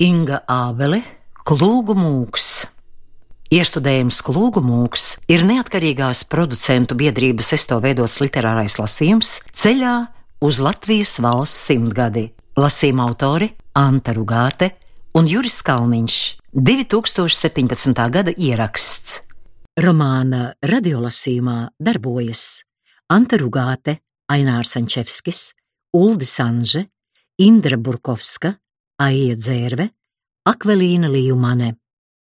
Inga Ābele, Klūgu mūks. Iestudējums Klūgu mūks ir neatkarīgās producentu biedrības esto veidots literārais lasījums ceļā uz Latvijas valsts simtgadi. Lasījuma autori Anta Rugāte un Juris Kalniņš. 2017. gada ieraksts. Romāna radiolasījumā darbojas Anta Rugāte, Ainārs Ančevskis, Uldis Anže, Indra Burkovska, Aija Dzērve, Akvelīna Līumane.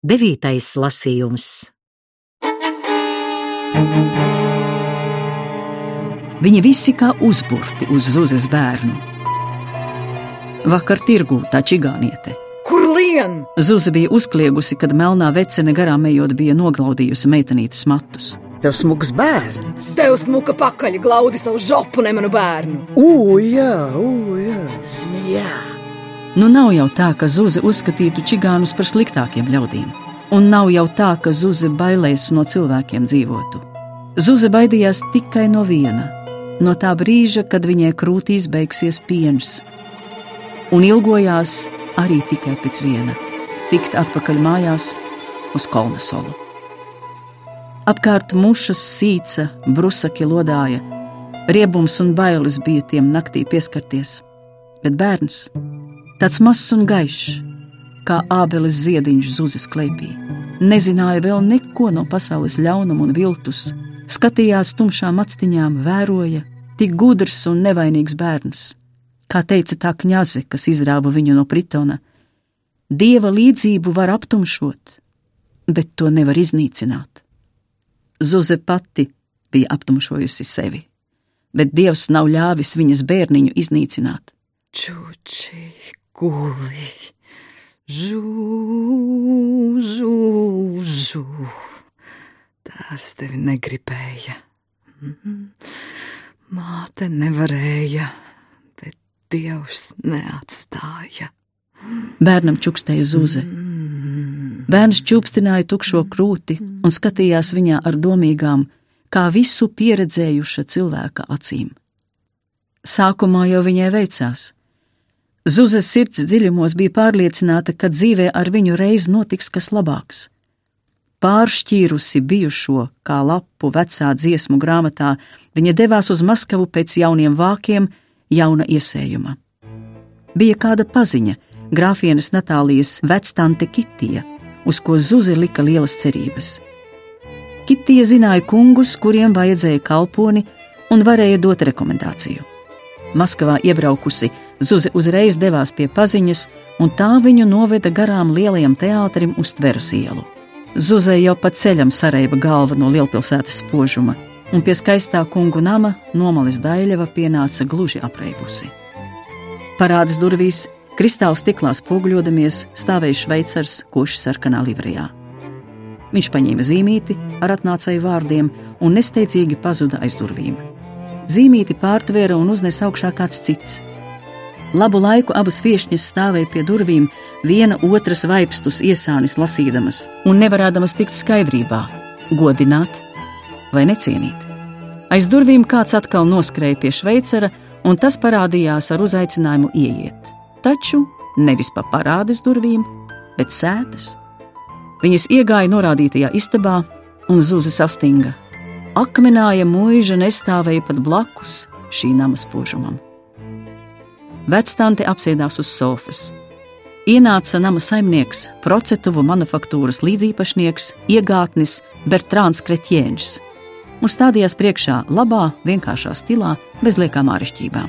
Devītais lasījums. Viņi visi kā uzburti uz zuzes bērnu. Vakar tirgū tā čigāniete. Kur lien? Zuze bija uzkliegusi, kad melnā vecene garām ejot bija noglaudījusi meitenītes matus. Tev smuks bērns. Tev smuka pakaļ, glaudi savu žopu, nemanu bērnu. Ugh, jā, ugh, jā, smijā. Nu nav jau tā, ka Zuze uzskatītu čigānus par sliktākiem ļaudīm, un nav jau tā, ka Zuze bailēs no cilvēkiem dzīvotu. Zuze baidījās tikai no viena - no tā brīža, kad viņai krūtīs beigsies piens, un ilgojās arī tikai pēc viena - tikt atpakaļ mājās uz Kolnesolu. Apkārt mušas sīca, brusaki lodāja, riebums un bailes bija tiem naktī pieskarties, bet bērns, tāds mazs un gaišs, kā ābeles ziediņš zuzes klēpī, nezināja vēl neko no pasaules ļaunuma un viltus, skatījās tumšām actiņām, vēroja, tik gudrs un nevainīgs bērns. Kā teica tā kņaze, kas izrāva viņu no Pritona, dieva līdzību var aptumšot, bet to nevar iznīcināt. Zuze pati bija aptumšojusi sevi, bet dievs nav ļāvis viņas bērniņu iznīcināt. Čuči, guli, žū, žū, žū. Tēvs tevi negribēja. Mhm. Māte nevarēja, bet dievs neatstāja. Bērnam čukstēja zuze. Bērns čūpstināja tukšo krūti un skatījās viņā ar domīgām, kā visu pieredzējuša cilvēka acīm. Sākumā jau viņai veicās. Zuzes sirds dziļumos bija pārliecināta, ka dzīvē ar viņu reiz notiks kas labāks. Pāršķīrusi bijušo, kā lapu vecā dziesmu grāmatā, viņa devās uz Maskavu pēc jauniem vākiem, jauna iesējuma. Bija kāda paziņa, grāfienes Natālijas vectante Kitija, uz ko Zuze lika lielas cerības. Kitija zināja kungus, kuriem vajadzēja kalponi un varēja dot rekomendāciju. Maskavā iebraukusi, Zuze uzreiz devās pie paziņas, un tā viņu noveda garām lielajam teātrim uz Tveras ielu. Zuzai jau pa ceļam sareiba galva no lielpilsētas spožuma, un pie skaistā kungu nama nomalis Daļava pienāca gluži apreibusi. Parādas durvīs, kristāla stiklā spoguļodamies, stāvēja šveicars koši sarkanā livrejā. Viņš paņēma zīmīti ar atnācēju vārdiem un nesteidzīgi pazuda aiz durvīm. Zīmīti pārtvēra un uznesa augšā kāds cits. Labu laiku abas viesņas stāvēja pie durvīm, viena otras vaipstus iesānis lasīdamas, un nevarēdamas tikt skaidrībā, godināt vai necienīt. Aiz durvīm kāds atkal noskrēja pie šveicara, un tas parādījās ar uzaicinājumu ieiet. Taču nevis pa parādes durvīm, bet sētas. Viņas iegāja norādītajā istabā, un zuza sastinga. Akmenāja mūža nestāvēja pat blakus šī nama spožumam. Vectante apsēdās uz sofas. Ienāca nama saimnieks, procetuvu manufaktūras līdzīpašnieks, iegātnis Bertrāns Kretjēns un stādījās priekšā labā, vienkāršā stilā, bez liekām āršķībām.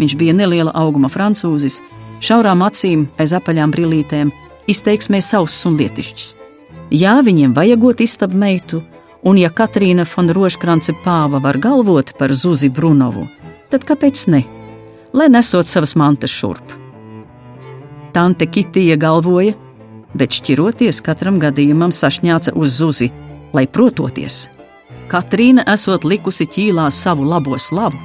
Viņš bija neliela auguma francūzis, šaurām acīm, aiz apaļām brīlītēm, izteiksmē sauss un lietišķs. Jā, viņiem vajagot istabu meitu, un ja Katrīna von Roškrance pāva var galvot par Zuzi Brunovu, tad kāpēc ne? Lai nesot savas mantas šurp. Tante Kitija galvoja, bet šķiroties katram gadījumam sašņāca uz Zuzi, lai prototies. Katrīna esot likusi ķīlā savu labo slavu.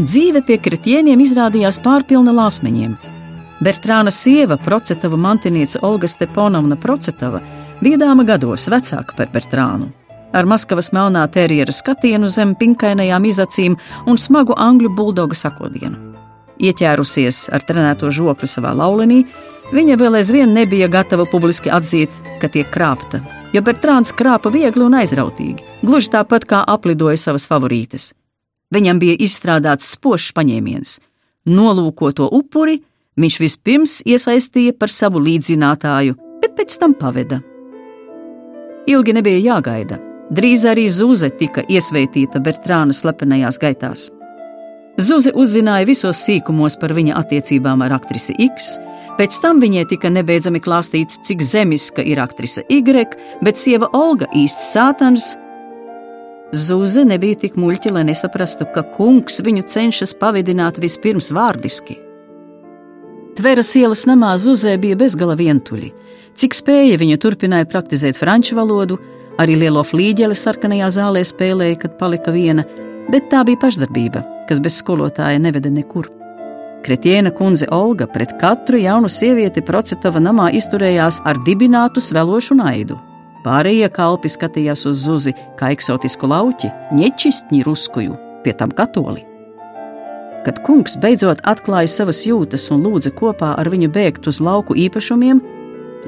Dzīve pie kritieniem izrādījās pārpilna lāsmeņiem. Bertrāna sieva, procetava mantiniece Olga Stepanovna Procetava, bija dāma gados vecāka par Bertrānu. Ar Maskavas melnā terjera skatienu zem pinkainajām izacīm un smagu angļu buldoga sakodienu. Ieķērusies ar trenēto žokli savā laulenī, Viņa vēl aizvien nebija gatava publiski atzīt, ka tiek krāpta, jo Bertrāns krāpa viegli un aizrautīgi, gluži tāpat kā aplidoja savas favorītes. Viņam bija izstrādāts spožs paņēmiens. Nolūkoto upuri viņš vispirms iesaistīja par savu līdzinātāju, bet pēc tam paveda. Ilgi nebija jāgaida. Drīz arī Zuze tika iesvētīta Bertrāna slepenajās gaitās. Zuze uzzināja visos sīkumos par viņa attiecībām ar aktrisi X, pēc tam viņai tika nebeidzami klāstīts, cik zemiska ir aktrise Y, bet sieva Olga īsts sātans. Zuze nebija tik muļķa, lai nesaprastu, ka kungs viņu cenšas pavidināt vispirms vārdiski. Tveras ielas namā Zuzē bija bezgala vientuļi. Cik spēja viņa turpināja praktizēt franču valodu, arī lielo flīģeli sarkanajā zālē spēlēja, kad palika viena, bet tā bija pašdarbība, kas bez skolotāja neveda nekur. Kretiena kundze Olga pret katru jaunu sievieti Procetova namā izturējās ar dibinātu svelošu naidu. Pārējie kalpi skatījās uz Zuzi kā eksotisku lauķi, ņečistņi ruskuju, pie tam katoli. Kad kungs beidzot atklāja savas jūtas un lūdza kopā ar viņu bēgt uz lauku īpašumiem,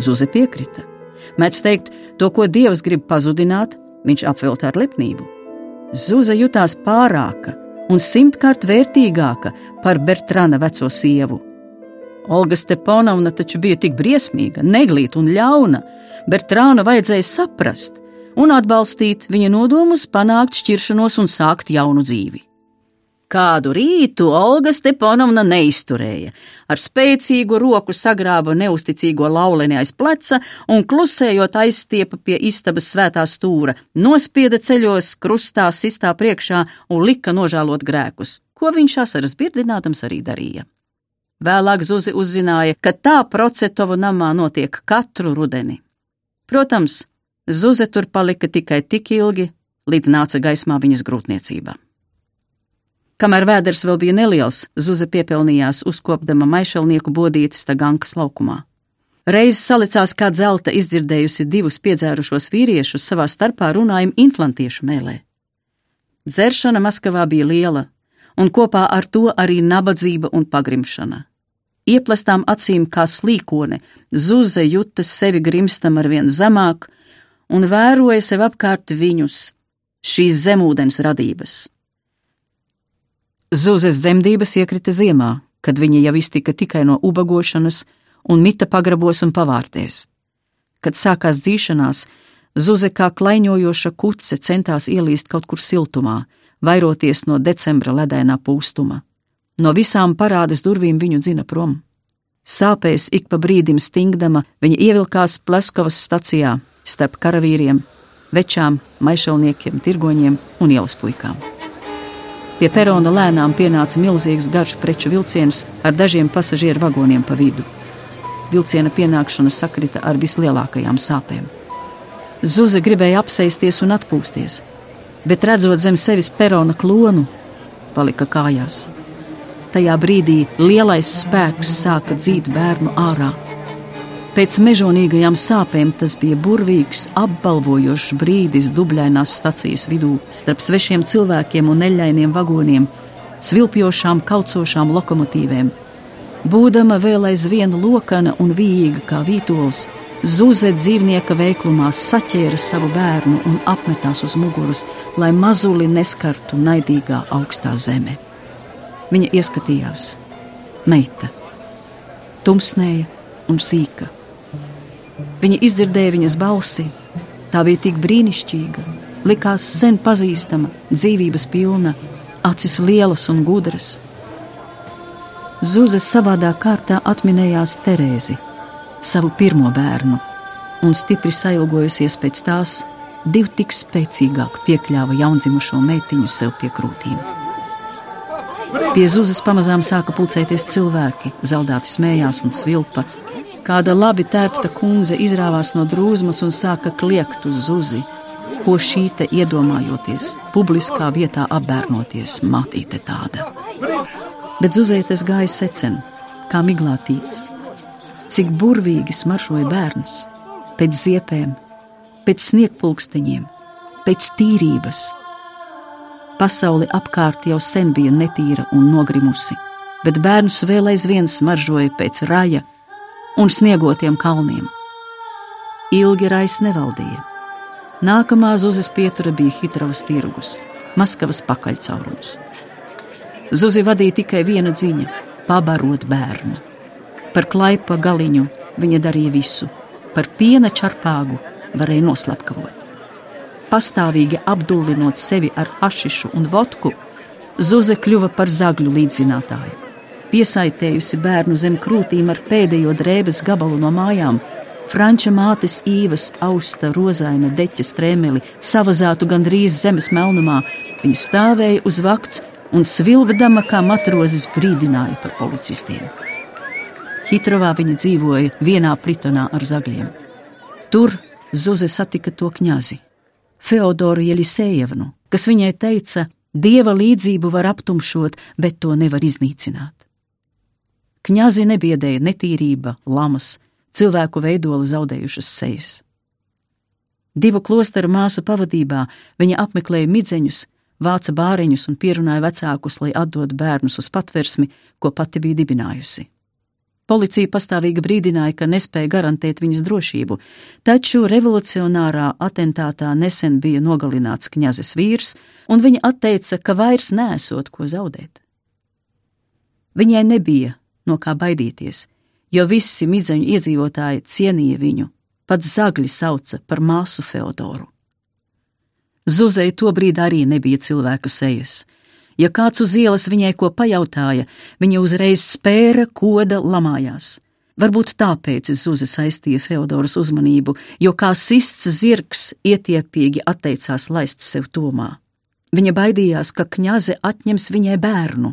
Zuze piekrita. Mēdz teikt, to, ko Dievs grib pazudināt, viņš apvelta ar lepnību. Zuze jutās pārāka un simtkārt vērtīgāka par Bertrāna veco sievu. Olga Stepanovna taču bija tik briesmīga, neglīta un ļauna. Bertrānu vajadzēja saprast un atbalstīt viņa nodomus panākt šķiršanos un sākt jaunu dzīvi. Kādu rītu Olga Stepanovna neizturēja. Ar spēcīgu roku sagrāba neusticīgo lauleni aiz pleca un klusējot aizstiepa pie istabas svētā stūra, nospieda ceļos, krustā, sistā priekšā un lika nožēlot grēkus, ko viņš asaras birdinātams arī darīja. Vēlāk Zuzi uzzināja, ka tā Procetovu namā notiek katru rudeni. Protams, Zuze tur palika tikai tik ilgi, līdz nāca gaismā viņas grūtniecība. Kamēr vēders vēl bija neliels, Zuze piepelnījās uzkopdama maišalnieku bodītes Tagankas laukumā. Reiz salicās kā zelta izdzirdējusi divus piedzērušos vīriešus savā starpā runājumu inflantiešu mēlē. Dzeršana Maskavā bija liela, un kopā ar to arī nabadzība un pagrimšana. Ieplastām acīm kā slīkone, Zuze jutas sevi grimstam ar vien zemāk un vēroja sev apkārt viņus, šīs zemūdens radības. Zuzes dzemdības iekrita ziemā, kad viņa jau iztika tikai no ubagošanas un mita pagrabos un pavārtēs. Kad sākās dzīšanās, Zuze kā klaiņojoša kuce centās ielīst kaut kur siltumā, vairoties no decembra ledainā pūstuma. No visām parādes durvīm viņu dzina prom. Sāpēs ik pa brīdim stingdama, viņa ievilkās Pleskovas stacijā starp karavīriem, večām, maišalniekiem, tirgoņiem un ielas puikām. Pie perona lēnām pienāca milzīgs garš preču vilciens ar dažiem pasažieru vagoniem pa vidu. Vilciena pienākšana sakrita ar vislielākajām sāpēm. Zuze gribēja apsēsties un atpūsties, bet redzot zem sevis perona klonu, palika kājās. Tajā brīdī lielais spēks sāka dzīt bērnu ārā Pēc mežonīgajām sāpēm tas bija burvīgs, apbalvojošs brīdis dubļainās stacijas vidū, starp svešiem cilvēkiem un neļainiem vagoniem, svilpjošām, kaucošām lokomotīvēm. Būdama vēl aizvien lokana un vīga kā vītols, Zuze dzīvnieka veiklumā saķēra savu bērnu un apmetās uz muguras, lai mazuli neskartu naidīgā augstā zeme. Viņa ieskatījās, meita, tumsnēja un sīka. Viņa izdzirdēja viņas balsi. Tā bija tik brīnišķīga, likās sen pazīstama, dzīvības pilna, acis lielas un gudras. Zuzes savādā kārtā atminējās Terēzi, savu pirmo bērnu, un stipri sailgojusies pēc tās, divi tik spēcīgāk piekļāva jaundzimušo meitiņu sev pie krūtīm. Pie Zuzes pamazām sāka pulcēties cilvēki, zeldāti smējās un svilpa, Kāda labi tērpta kundze izrāvās no drūzmas un sāka kliegt uz zuzi, ko šī te iedomājoties, publiskā vietā apbērnoties, matīte tāda. Bet zuzē tas gāja secen, kā miglātīts, cik burvīgi smaršoja bērns, pēc ziepēm, pēc sniegpulksteņiem, pēc tīrības. Pasauli apkārt jau sen bija netīra un nogrimusi, bet bērns vēl aizvien smaržoja pēc raja un sniegotiem kalniem. Ilgi rais nevaldīja. Nākamā zuzes pietura bija Hitravas tirgus, Maskavas pakaļcaurums. Zuzi vadīja tikai viena dziņa - pabarot bērnu. Par klaipa galiņu viņa darīja visu, par piena čarpāgu varēja noslepkavot. Pastāvīgi apdullinot sevi ar hašišu un vodku, Zuze kļuva par zagļu līdzzinātāju. Piesaitējusi bērnu zem krūtīm ar pēdējo drēbes gabalu no mājām, Franča mātes īvas austa rozaina deķa strēmeli, savazātu gandrīz zemes melnumā, viņa stāvēja uz vakts un svilbdama kā matrozes brīdināja par policistiem. Hitrovā viņa dzīvoja vienā pritonā ar zagļiem. Tur Zuze satika to kņazi, Feodoru Jelisejevnu, kas viņai teica, dieva līdzību var aptumšot, bet to nevar iznīcināt. Kņazi nebiedēja netīrība, lamas, cilvēku veidoli zaudējušas sejas. Divu klosteru māsu pavadībā viņa apmeklēja midzeņus, vāca bāriņus un pierunāja vecākus, lai atdod bērnus uz patversmi, ko pati bija dibinājusi. Policija pastāvīgi brīdināja, ka nespēja garantēt viņas drošību, taču revolucionārā atentātā nesen bija nogalināts kņazes vīrs, un viņa atteica, ka vairs nesot ko zaudēt. Viņai nebija no kā baidīties, jo visi midzeņu iedzīvotāji cienīja viņu, pat zagļi sauca par māsu Feodoru. Zuzei tobrīd arī nebija cilvēka sejas. Ja kāds uz ielas viņai ko pajautāja, viņa uzreiz spēra, koda, lamājās. Varbūt tāpēc Zuze saistīja Feodoras uzmanību, jo kā sists zirgs ietiepīgi atteicās laist sev tomā. Viņa baidījās, ka kņaze atņems viņai bērnu,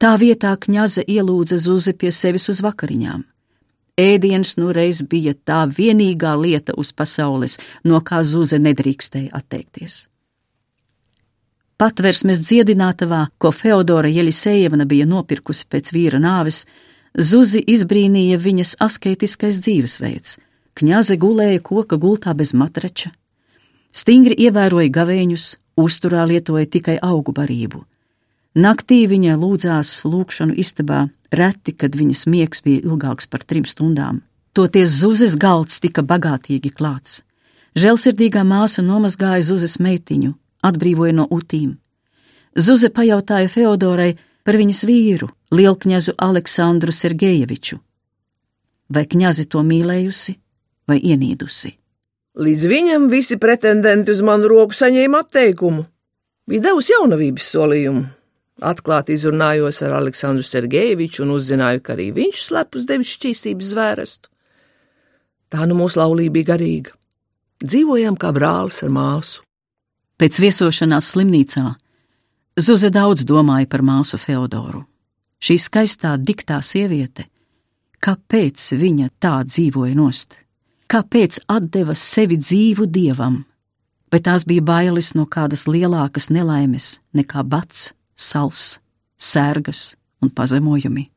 Tā vietā kņaze ielūdza Zuzi pie sevis uz vakariņām. Ēdiens nu reiz bija tā vienīgā lieta uz pasaules, no kā Zuze nedrīkstēja atteikties. Patversmes dziedinātavā, ko Feodora Jelisejevna bija nopirkusi pēc vīra nāves, Zuzi izbrīnīja viņas asketiskais dzīvesveids. Kņaze gulēja koka gultā bez matrača, stingri ievēroja gavēņus, uzturā lietoja tikai augu barību. Naktī viņa lūdzās lūkšanu istabā, reti, kad viņas miegs bija ilgāks par trim stundām. Toties zuzes galds tika bagātīgi klāts. Žēlsirdīgā māsa nomazgāja zuzes meitiņu, atbrīvoja no utīm. Zuze pajautāja Feodorai par viņas vīru, lielkņazu Aleksandru Sergejeviču. Vai kņazi to mīlējusi vai ienīdusi? Līdz viņam visi pretendenti uz manu roku saņēma atteikumu. Bija devusi jaunavības solījumu, Atklāti izrunājos ar Aleksandru Sergejeviču un uzzināju, ka arī viņš slepus devis šķīstības zvērestu. Tā nu mūsu laulība bija garīga. Dzīvojām kā brālis ar māsu. Pēc viesošanās slimnīcā Zuze daudz domāja par māsu Feodoru. Šī skaistā, diktā sieviete, kāpēc viņa tā dzīvoja nost? Kāpēc deva sevi dzīvu dievam? Bet tās bija bailes no kādas lielākas nelaimes nekā bats sals, sērgas un pazemojumi.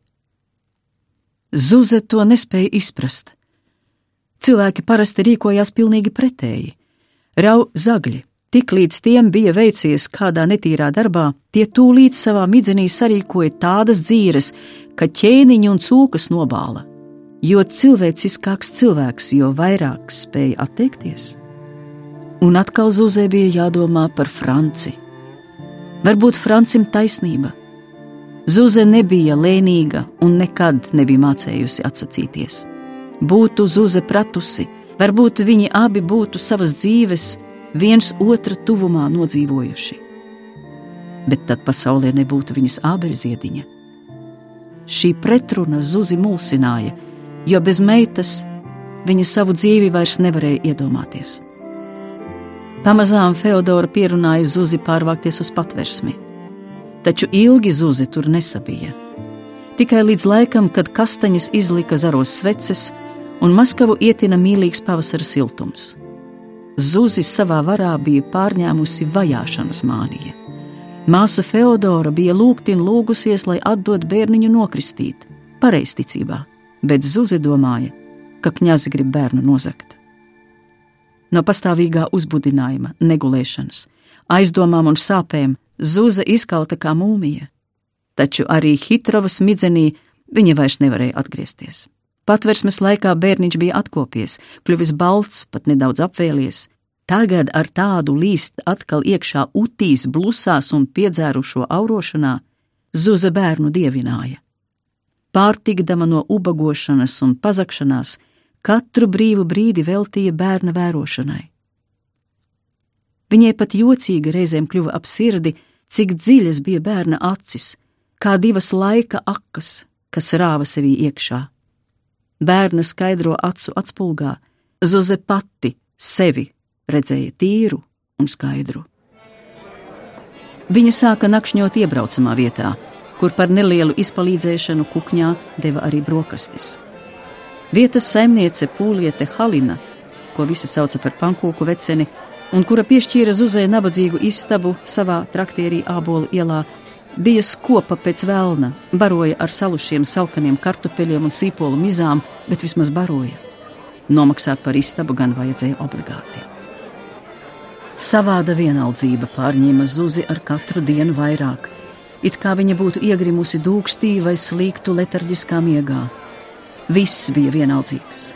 Zuze to nespēja izprast. Cilvēki parasti rīkojās pilnīgi pretēji. Rau zagļi, tik līdz tiem bija veicies kādā netīrā darbā, tie tūlīt savā midzenī sarīkoja tādas dzīves, ka ķēniņu un cūkas nobāla. Jo cilvēciskāks cilvēks, jo vairāk spēja atteikties. Un atkal Zuzē bija jādomā par Franciju Varbūt Francim taisnība. Zuze nebija lēnīga un nekad nebija mācējusi atsacīties. Būtu Zuze pratusi, varbūt viņi abi būtu savas dzīves viens otra tuvumā nodzīvojuši. Bet tad pasaulē nebūtu viņas ābeļziediņa. Šī pretruna Zuzi mulsināja, jo bez meitas viņa savu dzīvi vairs nevarēja iedomāties. Pamazām Feodora pierunāja Zuzi pārvākties uz patversmi, taču ilgi Zuzi tur nesabija. Tikai līdz laikam, kad kastaņas izlika zaros sveces un Maskavu ietina mīlīgs pavasara siltums. Zuzi savā varā bija pārņēmusi vajāšanas mānija. Māsa Feodora bija lūgtin lūgusies, lai atdod bērniņu nokristīt, pareizticībā, bet Zuzi domāja, ka kņazi grib bērnu nozagt no pastāvīgā uzbudinājuma, negulēšanas, aizdomām un sāpēm, Zuza izkalta kā mūmija, taču arī Hitrovas midzenī viņa vairs nevarēja atgriezties. Patversmes laikā bērniņš bija atkopies, kļuvis balts, pat nedaudz apvēlies. Tagad ar tādu līst atkal iekšā utīs, blusās un piedzērušo aurošanā, Zuza bērnu dievināja. Pārtikdama no ubagošanas un pazakšanās, katru brīvu brīdi veltīja bērna vērošanai. Viņai pat jocīgi reizēm kļuva ap sirdi, cik dziļas bija bērna acis, kā divas laika akas, kas rāva sevī iekšā. Bērna skaidro acu atspulgā, Zuze pati sevi redzēja tīru un skaidru. Viņa sāka nakšņot iebraucamā vietā, kur par nelielu izpalīdzēšanu kukņā deva arī brokastis. Vietas saimniece Pūliete Halina, ko visi sauca par pankūku veceni, un kura piešķīra Zuzē nabadzīgu istabu savā traktierī Ābolu ielā, bija skopa pēc vēlna, baroja ar salušiem salkaniem kartupeļiem un sīpolu mizām, bet vismaz baroja. Nomaksāt par istabu gan vajadzēja obligāti. Savāda vienaldzība pārņēma Zuzi ar katru dienu vairāk, it kā viņa būtu iegrimusi dūkstī vai slīgtu letarģiskā miegā. Viss bija vienaldzīgs.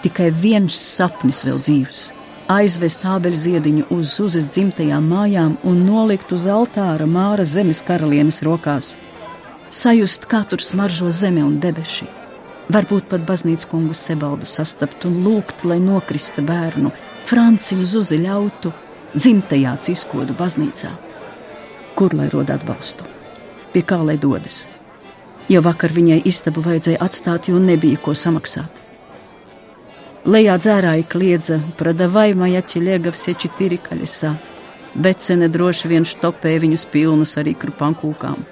Tikai viens sapnis vēl dzīves - aizvest ābeļziediņu uz Zuzes dzimtajām mājām un nolikt uz altāra Māra zemes karalienes rokās. Sajust, kā tur smaržo zeme un debeši. Varbūt pat baznīcas kungu sebaldu sastapt un lūgt, lai nokrista bērnu, Francim Zuzi ļautu dzimtajā ciskodu baznīcā. Kur lai rod atbalstu? Pie kā lai dodas? Jo vakar viņai istabu vajadzēja atstāt, jo nebija ko samaksāt. Lejā dzērāji kliedza, pradavai majači liegavsie četiri kaļesā. Becene droši vien štopēja viņus pilnus ar ikru pankūkām.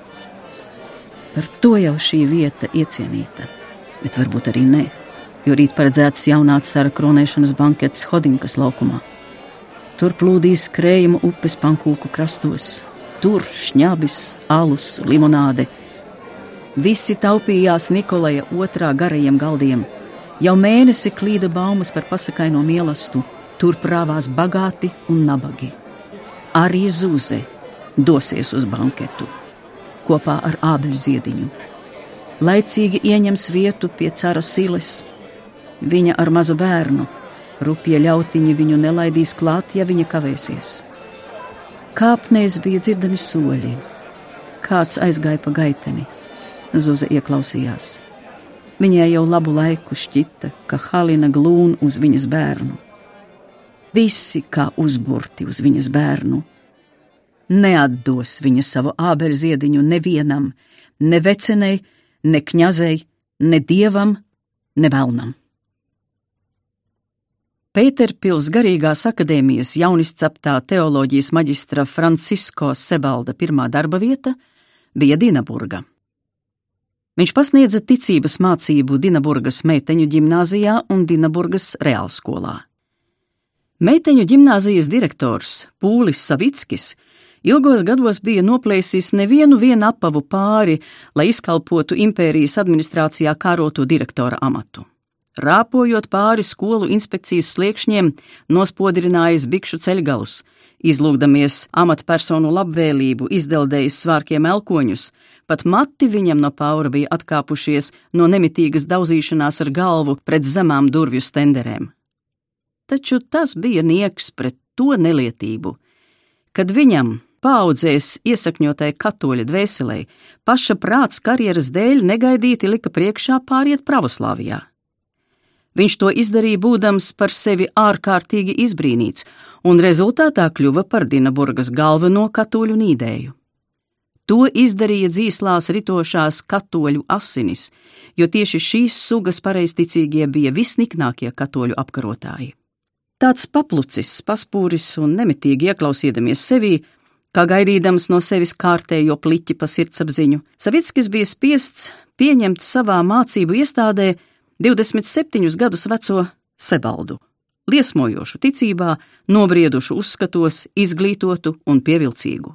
Par to jau šī vieta iecienīta, bet varbūt arī ne jo rīt paredzēts jaunā cara kronēšanas banketes Hodinkas laukumā. Tur plūdīs krējuma upes pankūku krastos, tur šņabis, alus, limonāde. Visi taupījās Nikolaja otrā garajiem galdiem. Jau mēnesi klīda baumas par pasakaino mielastu, tur prāvās bagāti un nabagi. Arī Zūze dosies uz banketu kopā ar ābeļziediņu. Laicīgi ieņems vietu pie cara siles, viņa ar mazu bērnu. Rupja ļautiņi viņu nelaidīs klāt, ja viņa kavēsies. Kāpnēs bija dzirdami soļi. Kāds aizgāja pa gaiteni. Zuza ieklausījās. Viņai jau labu laiku šķita, ka Halina glūn uz viņas bērnu. Visi kā uzburti uz viņas bērnu. Neatdos viņa savu ābeļziediņu nevienam, ne vecenei, ne kņazei, ne dievam, ne vēlnam. Pēterpils garīgās akadēmijas jaunisceptā teoloģijas maģistra Francisko Sebalda pirmā darba vieta bija Dinaburga. Viņš pasniedza ticības mācību Dinaburgas meiteņu ģimnāzijā un Dinaburgas reālskolā. Meiteņu ģimnāzijas direktors Pūlis Savickis ilgos gados bija noplēsis nevienu apavu pāri, lai izkalpotu impērijas administrācijā kāroto direktora amatu rāpojot pāri skolu inspekcijas sliekšņiem, nospodrinājis bikšu ceļgalus, izlūgdamies amatpersonu labvēlību, izdeldējis svārkiem elkoņus, pat mati viņam no paura bija atkāpušies no nemitīgas daudzīšanās ar galvu pret zemām durvju stenderēm. Taču tas bija nieks pret to nelietību, kad viņam, paudzēs iesakņotai katoļa dvēselē, paša prāts karjeras dēļ negaidīti lika priekšā pāriet pravoslāvijā. Viņš to izdarīja būdams par sevi ārkārtīgi izbrīnīts, un rezultātā kļuva par Dinaburgas galveno katoļu nīdēju. To izdarīja dzīslās ritošās katoļu asinis, jo tieši šīs sugas pareizticīgie bija visniknākie katoļu apkarotāji. Tāds paplucis, paspūris un nemitīgi ieklausīdamies sevī, kā gaidīdams no sevis kārtējo pliķi pa sirdsapziņu, Savickis bija spiests pieņemt savā mācību iestādē 27 gadus veco Sebaldu, liesmojošu ticībā, nobriedušu uzskatos, izglītotu un pievilcīgu.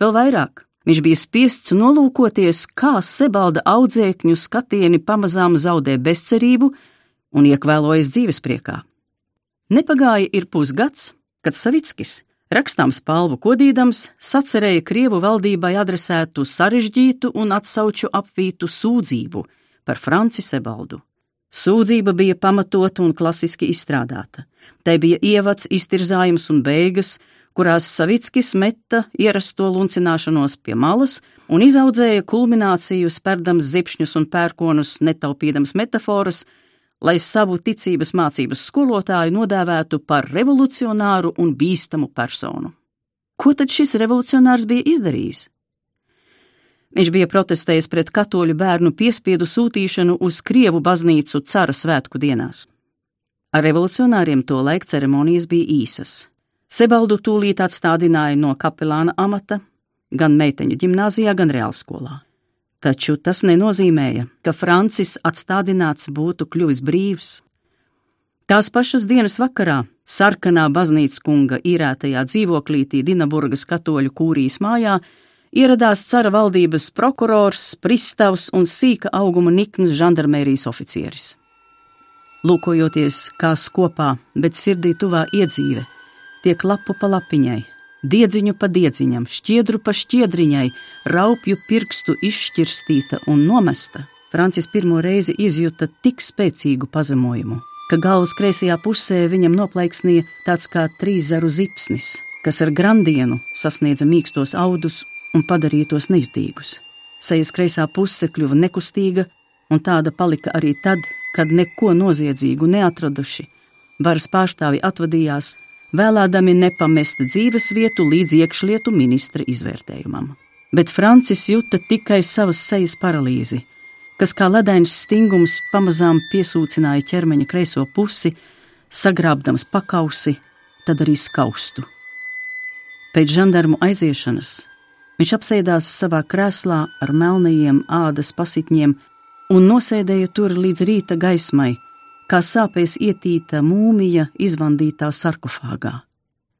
Vēl vairāk viņš bija spiests nolūkoties, kā Sebalda audzēkņu skatieni pamazām zaudē bezcerību un iekvēlojas dzīvespriekā. Nepagāja ir pusgads, kad Savickis, rakstām spalvu kodīdams, sacerēja Krievu valdībai adresētu sarežģītu un atsauču apvītu sūdzību par Franci Sebaldu Sūdzība bija pamatota un klasiski izstrādāta. Tai bija ievads, iztirzājums un beigas, kurās Savickis meta ierasto luncināšanos pie malas un izaudzēja kulmināciju, spērdams zipšņus un pērkonus, netaupīdams metaforas, lai savu ticības mācības skolotāju nodēvētu par revolucionāru un bīstamu personu. Ko tad šis revolucionārs bija izdarījis? Viņš bija protestējis pret katoļu bērnu piespiedu sūtīšanu uz Krievu baznīcu cara svētku dienās. Ar revolucionāriem to laika ceremonijas bija īsas. Sebaldu tūlīt atstādināja no kapelāna amata gan meiteņu ģimnāzijā, gan reālskolā. Taču tas nenozīmēja, ka Francis atstādināts būtu kļuvis brīvs. Tās pašas dienas vakarā sarkanā baznīcas kunga īrētajā dzīvoklītī Dinaburgas katoļu kūrijas mājā ieradās cara valdības prokurors, pristavs un sīka auguma niknas žandarmērijas oficieris. Lūkojoties, kā skopā, bet sirdī tuvā iedzīve, tiek lapu pa lapiņai, diedziņu pa diedziņam, šķiedru pa šķiedriņai, raupju pirkstu izšķirstīta un nomesta, Francis pirmo reizi izjuta tik spēcīgu pazemojumu, ka galvas kreisajā pusē viņam noplaiksnīja tāds kā trīszaru zipsnis, kas ar grandienu sasniedza mīkstos audus un padarīja tos nejutīgus. Sejas kreisā puse kļuva nekustīga, un tāda palika arī tad, kad neko noziedzīgu neatraduši. Varas pārstāvi atvadījās, vēlēdami nepamest dzīves vietu līdz iekšlietu ministra izvērtējumam. Bet Francis juta tikai savas sejas paralīzi, kas kā ledains stingums pamazām piesūcināja ķermeņa kreiso pusi, sagrābdams pakausi, tad arī skaustu. Pēc žandarmu aiziešanas Viņš apsēdās savā krēslā ar melnajiem ādas pasitņiem un nosēdēja tur līdz rīta gaismai, kā sāpēs ietīta mūmija izvandītā sarkofāgā.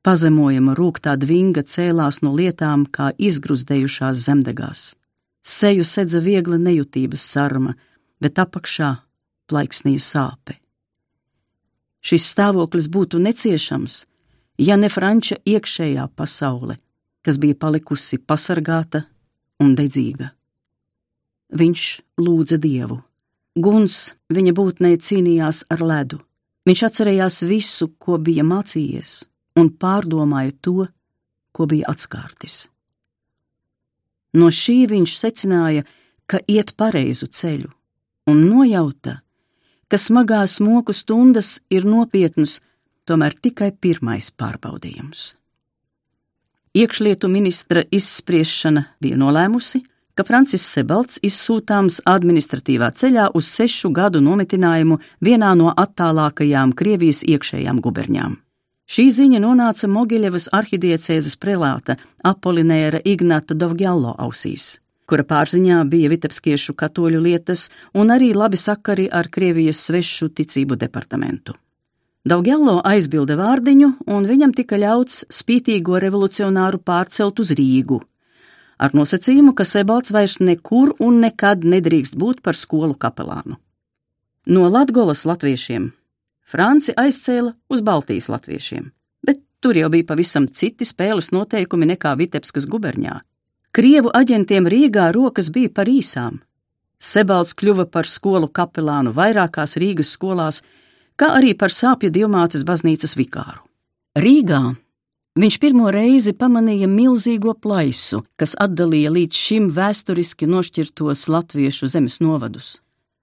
Pazemojama rūktā dvinga cēlās no lietām kā izgruzdējušās zemdegās. Seju sedza viegla nejūtības sarma, bet apakšā plaiksnīja sāpe. Šis stāvoklis būtu neciešams, ja ne franča iekšējā pasaule – kas bija palikusi pasargāta un dedzīga. Viņš lūdza dievu. Guns viņa būtnē cīnījās ar ledu. Viņš atcerējās visu, ko bija mācījies, un pārdomāja to, ko bija atskārtis. No šī viņš secināja, ka iet pareizu ceļu, un nojauta, ka smagās moku stundas ir nopietnas, tomēr tikai pirmais pārbaudījums. Iekšlietu ministra izspriešana bija nolēmusi, ka Francis Sebalts izsūtāms administratīvā ceļā uz sešu gadu nometinājumu vienā no attālākajām Krievijas iekšējām guberņām. Šī ziņa nonāca Mogiļevas arhidiecēzes prelāta Apolinēra Ignata Dovgjallo ausīs, kura pārziņā bija vitebskiešu katoļu lietas un arī labi sakari ar Krievijas svešu ticību departamentu. Daugello aizbilda vārdiņu, un viņam tika ļauts spītīgo revolucionāru pārcelt uz Rīgu, ar nosacījumu, ka Sebalts vairs nekur un nekad nedrīkst būt par skolu kapelānu. No Latgolas latviešiem Franci aizcēla uz Baltijas latviešiem, bet tur jau bija pavisam citi spēles noteikumi nekā Vitebskas guberņā. Krievu aģentiem Rīgā rokas bija par īsām. Sebalts kļuva par skolu kapelānu vairākās Rīgas skolās, kā arī par sāpju dievmātes baznīcas vikāru. Rīgā viņš pirmo reizi pamanīja milzīgo plaisu, kas atdalīja līdz šim vēsturiski nošķirtos latviešu zemes novadus.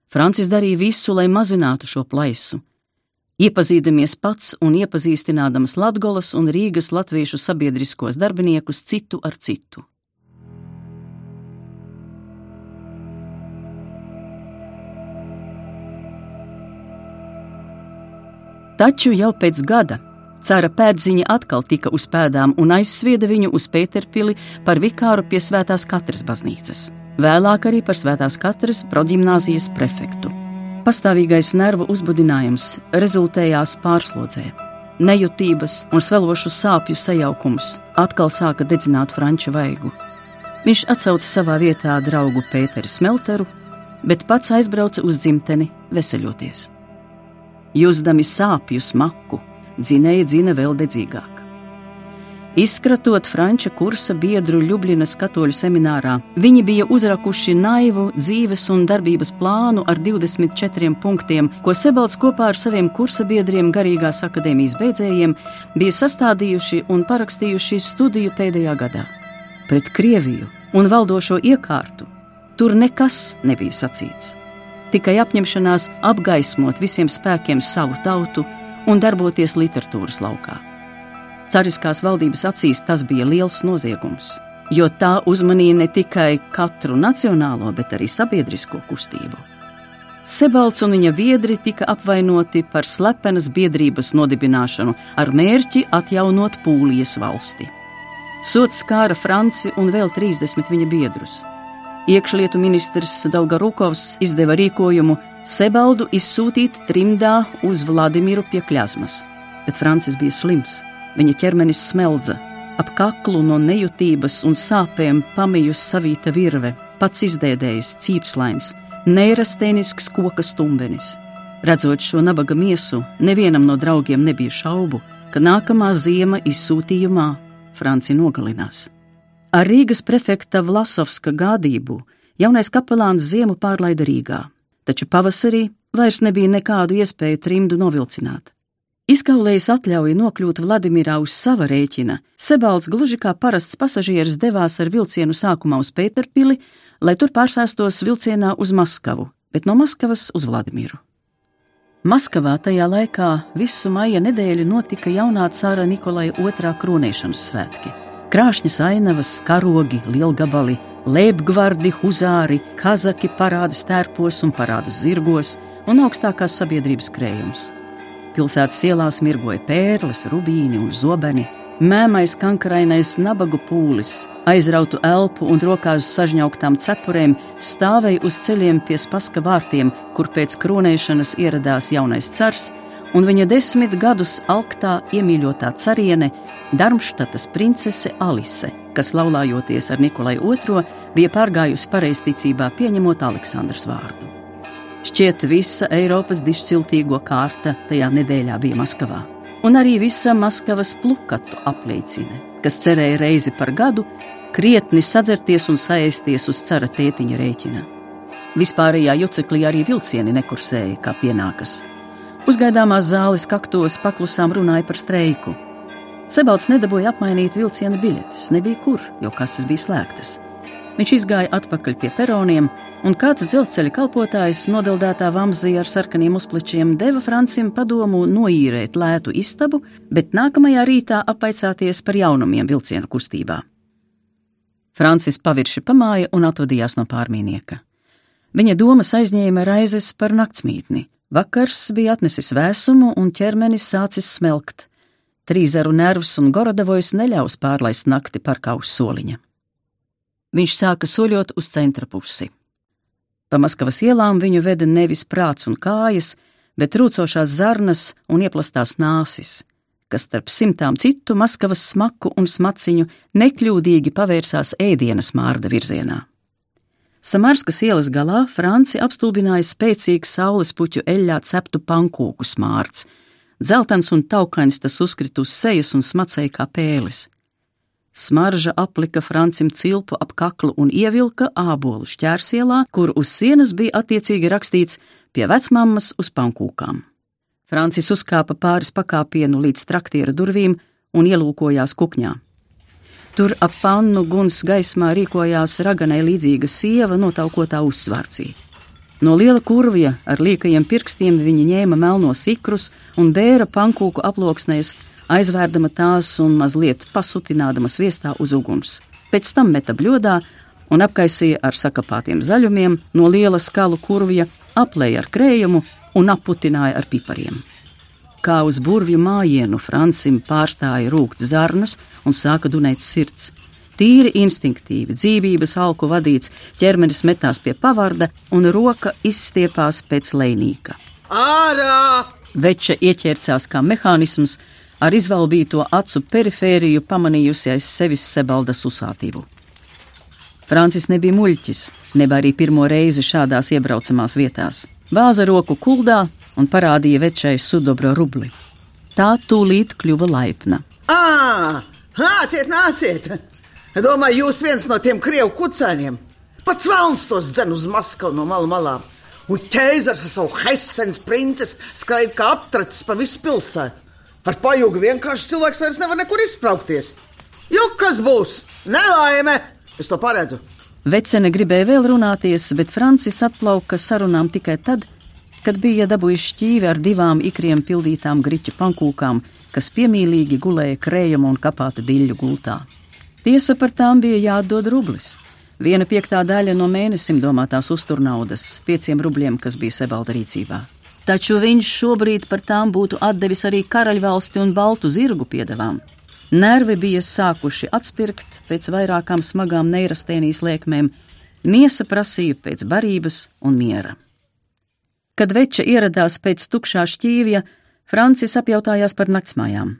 Francis darīja visu, lai mazinātu šo plaisu. Iepazīdamies pats un iepazīstinādams Latgolas un Rīgas latviešu sabiedriskos darbiniekus citu ar citu. Taču jau pēc gada cara pēdziņa atkal tika uz pēdām un aizsvieda viņu uz Pēterpili par vikāru pie Svētās Katras baznīcas, vēlāk arī par Svētās Katras proģimnāzijas prefektu. Pastāvīgais nervu uzbudinājums rezultējās pārslodzē. Nejutības un svelošu sāpju sajaukums atkal sāka dedzināt franču vaigu. Viņš atcauca savā vietā draugu Pēteri Smelteru, bet pats aizbrauca uz dzimteni veseļoties. Jūzdami sāpju smaku, dzinēja dzina vēl dedzīgāk. Izkratot franču kursa biedru Ljubljanas katoļu seminārā, viņi bija uzrakuši naivu dzīves un darbības plānu ar 24 punktiem, ko Sebalds kopā ar saviem kursa biedriem garīgās akadēmijas beidzējiem bija sastādījuši un parakstījuši studiju pēdējā gadā. Pret Krieviju un valdošo iekārtu tur nekas nebija sacīts. Tikai apņemšanās apgaismot visiem spēkiem savu tautu un darboties literatūras laukā. Cariskās valdības acīs tas bija liels noziegums, jo tā uzmanīja ne tikai katru nacionālo, bet arī sabiedrisko kustību. Sebalts un viņa biedri tika apvainoti par slepenas biedrības nodibināšanu ar mērķi atjaunot Pūlijas valsti. Sots skāra Franci un vēl 30 viņa biedrus. Iekšlietu ministrs Dalgarukovs izdeva rīkojumu Sebaldu izsūtīt trimdā uz Vladimiru pie Kļazmas, bet Francis bija slims. Viņa ķermenis smeldza, ap kaklu no nejūtības un sāpēm pamijus savīta virve, pats izdēdējis, cīpslains, neirastēnisks koka stumbenis. Redzot šo nabaga miesu, nevienam no draugiem nebija šaubu, ka nākamā ziema izsūtījumā Franci nogalinās. Ar Rīgas prefekta Vlasovska gādību jaunais kapelāns ziemu pārlaida Rīgā, taču pavasarī vairs nebija nekādu iespēju trimdu novilcināt. Izkaulējis atļauju nokļūt Vladimirā uz sava rēķina, Sebalds gluži kā parasts pasažieris devās ar vilcienu sākumā uz Pēterpili, lai tur pārsēstos vilcienā uz Maskavu, bet no Maskavas uz Vladimiru. Maskavā tajā laikā visu maija nedēļu notika jaunā cāra Nikolai II kronēšanas svētki. Krāšņas ainavas, karogi, lielgabali, lēpgvardi, huzāri, kazaki parāda stērpos un parādas zirgos un augstākās sabiedrības krējums. Pilsētas ielās mirgoja pērles, rubīni un zobeni, mēmais kankarainais nabagu pūlis, aizrautu elpu un rokās sažņauktām cepurēm stāvēja uz ceļiem pie spaska vārtiem, kur pēc kronēšanas ieradās jaunais cars, un viņa desmit gadus alktā iemīļotā cariene, Darmštatas princese Alise, kas laulājoties ar Nikolai II, bija pārgājusi pareizticībā pieņemot Aleksandrs vārdu. Šķiet, visa Eiropas dišciltīgo kārta tajā nedēļā bija Maskavā. Un arī visa Maskavas plukatu apliecina, kas cerēja reizi par gadu krietni sadzerties un saēsties uz cara tētiņa rēķina. Vispārējā juceklī arī vilcieni nekursēja, kā pienākas. Uzgaidāmās zāles kaktos paklusām runāja par streiku. Sebalds nedabūja apmainīt vilciena biļetes, nebija kur, jo kastes bija slēgtas. Viņš izgāja atpakaļ pie peroniem, un kāds dzelzceļa kalpotājs, nodildētā vamzī ar sarkaniem uzplečiem, deva Francim padomu noīrēt lētu istabu, bet nākamajā rītā apaicāties par jaunumiem vilcienu kustībā. Francis pavirši pamāja un atvadījās no pārmīnieka. Viņa domas aizņēma raizes par naktsmītni. Vakars bija atnesis vēsumu un ķermenis sācis smelkt. Trīzaru nervs un Gorodavojas neļaus pārlaist nakti par kausu soliņa. Viņš sāka soļot uz centra pusi. Pa Maskavas ielām viņu veda nevis prāts un kājas, bet rūcošās zarnas un ieplastās nāsis, kas starp simtām citu Maskavas smaku un smaciņu nekļūdīgi pavērsās ēdienas mārda virzienā. Samarskas ielas galā Franci apstulbināja spēcīgs saules puķu eļļā ceptu pankūku smārts, dzeltens un taukains tas uzkrita uz sejas un smacēja kā pēlis. Smarža aplika Francim cilpu ap kaklu un ievilka ābolu šķērsielā, kur uz sienas bija attiecīgi rakstīts pie vecmammas uz pankūkām. Francis uzkāpa pāris pakāpienu līdz traktiera durvīm un ielūkojās kukņā. Tur ap pannu guns gaismā rīkojās raganai līdzīga sieva notaukotā uzsvārcī. No liela kurvja ar liekajiem pirkstiem viņa ņēma melnos ikrus un bēra pankūku aploksnēs aizvērdama tās un mazliet pasutinādama sviestā uz uguns. Pēc tam meta bļodā un apkaisīja ar sakapātiem zaļumiem, no liela skalu kurvja aplēja ar krējumu un aputināja ar pipariem. Kā uz burvju mājienu Francim pārstāja rūkt zarnas un sāka dunēt sirds. Tīri instinktīvi, dzīvības alku vadīts, ķermenis metās pie pavarda un roka izstiepās pēc lēnīka. Ārā! Veča ieķērcās kā mehānisms, ar izvalbīto acu perifēriju pamanījusi aiz sevis sebaldas uzsātību. Francis nebija muļķis, nebija arī pirmo reizi šādās iebraucamās vietās. Bāza roku kuldā un parādīja večai sudobra rubli. Tā tūlīt kļuva laipna. Ā, Nāciet, nāciet! Domāju, jūs viens no tiem krievu kucēniem. Pats vēlns tos dzen uz Maskavu no malu malām. Un ķēzars ar savu Hesens princesi skraida kā aptracis pa visu pilsētu. Ar pajūgu vienkārši cilvēks vairs nevar nekur izpraukties. Jo kas būs? Nelaime! Es to paredzu. Vecene gribēja vēl runāties, bet Francis atplauka sarunām tikai tad, kad bija dabūjis šķīvi ar divām ikriem pildītām griķu pankūkām, kas piemīlīgi gulēja krējuma un kapāta diļu gultā. Tiesa par tām bija jāatdod rublis. Viena piektā daļa no mēnesim domātās uzturnaudas, pieciem rubļiem, kas bija Sebalda rīcībā. Taču viņš šobrīd par tām būtu atdevis arī karaļvalsti un baltu zirgu piedevām. Nervi bija sākuši atspirkt pēc vairākām smagām neirastēnijas liekmēm, miesa prasīja pēc barības un miera. Kad veča ieradās pēc tukšā šķīvja, Francis apjautājās par naktsmājām.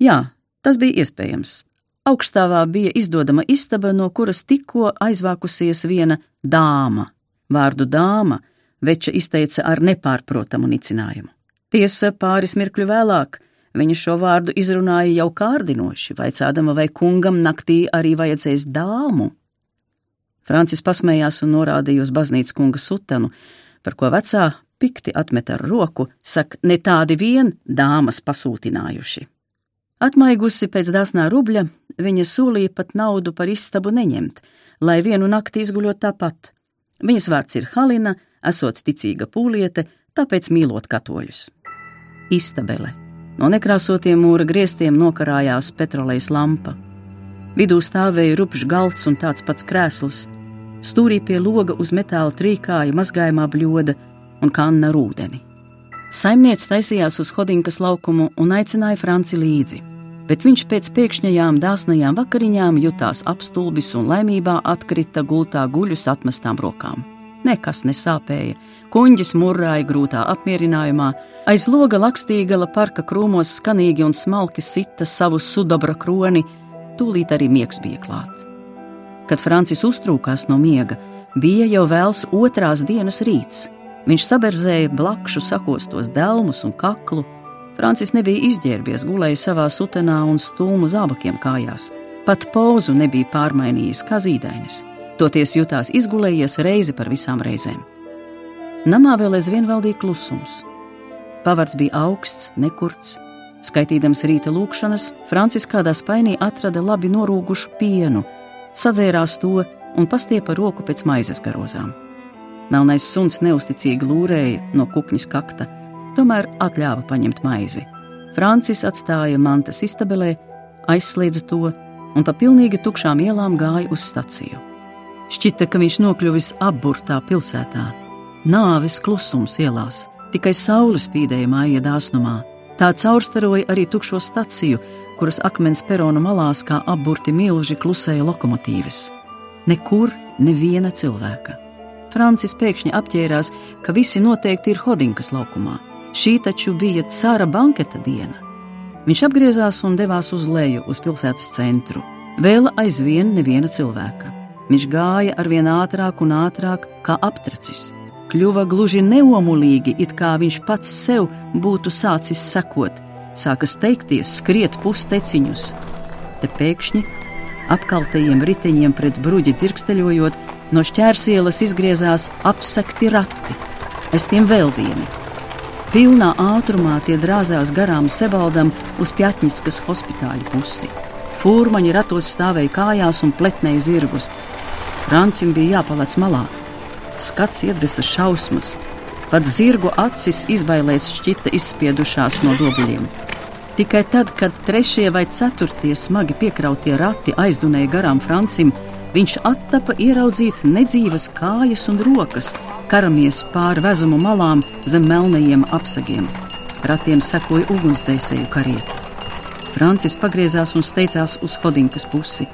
Jā, tas bija iespējams. Augstāvā bija izdodama istaba, no kuras tikko aizvākusies viena dāma. Vārdu dāma veča izteica ar nepārprotamu nicinājumu. Tiesa pāris mirkļu vēlāk viņa šo vārdu izrunāja jau kārdinoši, vaicādama, vai kungam naktī arī vajadzēs dāmu. Francis pasmējās un norādīja uz baznīcas kunga sutenu, par ko vecā pikti atmet ar roku, saka, ne tādi vien dāmas pasūtinājuši. Atmaigusi pēc dāsnā rubļa, viņa solīja pat naudu par istabu neņemt, lai vienu nakti izguļot tāpat. Viņas vārds ir Halina, esot ticīga pūliete, tāpēc mīlot katoļus. Istabele. No nekrāsotiem mūra griestiem nokarājās petrolejas lampa. Vidū stāvēja rupšs galds un tāds pats krēsls. Stūrī pie loga uz metāla trīkāja mazgājumā bļoda, un kanna ar ūdeni. Saimniece taisījās uz Hodinkas laukumu un aicināja Franci līdzi, bet viņš pēc pēkšņajām dāsnajām vakariņām jutās apstulbis un laimībā atkrita gultā guļus atmestām rokām. Nekas nesāpēja, kuņģis murrāja grūtā apmierinājumā, aiz loga lakstīgala parka krūmos skanīgi un smalki sita savu sudobra kroni, tūlīt arī miegs bija klāt. Kad Francis uztrūkās no miega, bija jau vēls otrās dienas rīts. Viņš saberzēja blakšu sakostos delmus un kaklu. Francis nebija izģērbies, gulēja savā sutenā un stūmu zābakiem kājās. Pat pozu nebija pārmainījis kā zīdainis. Toties jutās izgulējies reizi par visām reizēm. Namā vēl aizvien valdīja klusums. Pavards bija augsts, nekurts. Skaitīdams rīta lūkšanas, Francis kādā spainī atrada labi norūgušu pienu, sadzērās to un pastiepa roku pēc maizes garozām. Melnais suns neusticīgi lūrēja no kukņa kakta, tomēr atļāva paņemt maizi. Francis atstāja mantas istabelē, aizslēdza to un pa pilnīgi tukšām ielām gāja uz staciju. Šķita, ka viņš nokļuvis apburtā pilsētā. Nāves klusums ielās, tikai saule spīdēja māja dāsnumā. Tā caurstaroja arī tukšo staciju, kuras akmens perona malās kā apburti milži klusēja lokomotīvas. Nekur neviena cilvēka. Francis pēkšņi apģērās, ka visi noteikti ir Hodinkas laukumā. Šī taču bija cara banketa diena. Viņš apgriezās un devās uz leju, uz pilsētas centru. Vēl aizvien neviena cilvēka. Viņš gāja ar vien ātrāk un ātrāk, kā aptracis. Kļuva gluži neomulīgi, it kā viņš pats sev būtu sācis sekot, sāka steigties, skriet pusteciņus. Te pēkšņi apkaltajiem riteņiem pret bruģi dzirksteļojot, No šķērsielas izgriezās apsekti rati, aiz tiem vēl vieni. Pilnā ātrumā tie drāzās garām Sebaldam uz Pjatņickas hospitāļa pusi. Fūrmaņi ratos stāvēja kājās un pletnēja zirgus. Francim bija jāpalec malā. Skats iedvesa šausmas. Pat zirgu acis izbailēs šķita izspiedušās no dobuļiem. Tikai tad, kad trešie vai ceturtie smagi piekrautie rati aizdunēja garām Francim, viņš attapa ieraudzīt nedzīvas kājas un rokas, karamies pāri vezumu malām zem melnajiem apsagiem. Ratiem sekoja ugunsdzēsēju karieti. Francis pagriezās un steidzās uz Hodinkas pusi.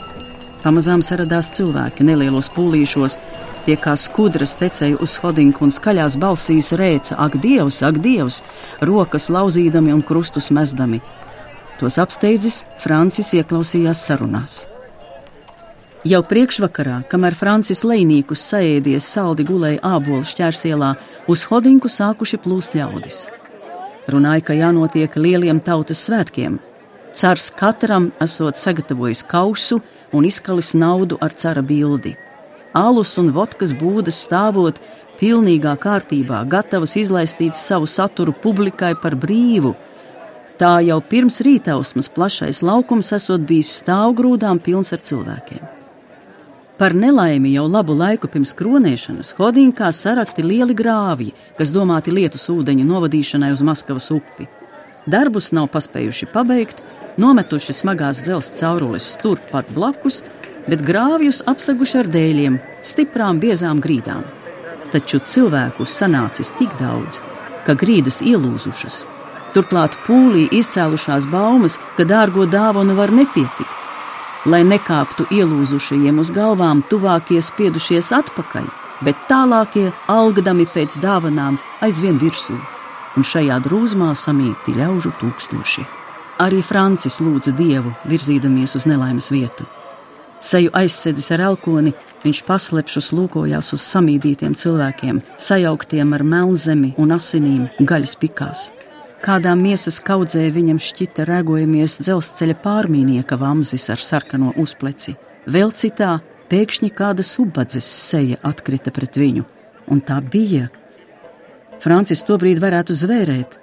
Pamazām saradās cilvēki nelielos pūlīšos, tie kā skudras tecēja uz Hodinku un skaļās balsīs rēca: Ak, Dievs, ak, Dievs! rokas lauzīdami un krustus mezdami. Tos apsteidzis, Francis ieklausījās sarunās. Jau priekšvakarā, kamēr Francis Leinīkus saēdies saldi gulēja ābolu šķērsielā, uz Hodinku sākuši plūst ļaudis. Runāja, ka jānotiek lieliem tautas svētkiem. Cars katram esot sagatavojis kausu un izkalis naudu ar cara bildi. Alus un vodkas būdas stāvot pilnīgā kārtībā, gatavas izlaistīt savu saturu publikai par brīvu. Tā jau pirms rītausmas plašais laukums esot bijis stāvgrūdām pilns ar cilvēkiem. Par nelaimi jau labu laiku pirms kronēšanas Hodinkā sarakti lieli grāvji, kas domāti lietus ūdeņu novadīšanai uz Maskavas upi. Darbus nav paspējuši pabeigt, nometuši smagās dzelzceļa caurules turpat blakus, bet grāvjus apseguši ar dēļiem, stiprām, biezām grīdām. Taču cilvēku sanācis tik daudz, ka grīdas ielūzušas. Turklāt pūlī izcēlušās baumas, ka dārgo dāvanu var nepietikt. Lai nekāptu ielūzušajiem uz galvām, tuvākie spiedušies atpakaļ, bet tālākie algadami pēc dāvanām aizvien virsū, un šajā drūzmā samīti ļaužu tūkstoši. Arī Francis lūdza dievu, virzīdamies uz nelaimes vietu. Seju aizsēdzis ar elkoni, viņš paslēpšus lūkojās uz samīdītiem cilvēkiem, sajauktiem ar melnzemi un asinīm gaļas pikās. Kādā miesas kaudzē viņam šķita rēgojamies dzelzceļa pārmīnieka vamzis ar sarkano uzpleci. Vēl citā pēkšņi kāda subadzes seja atkrita pret viņu, un tā bija. Francis tobrīd varētu zvērēt,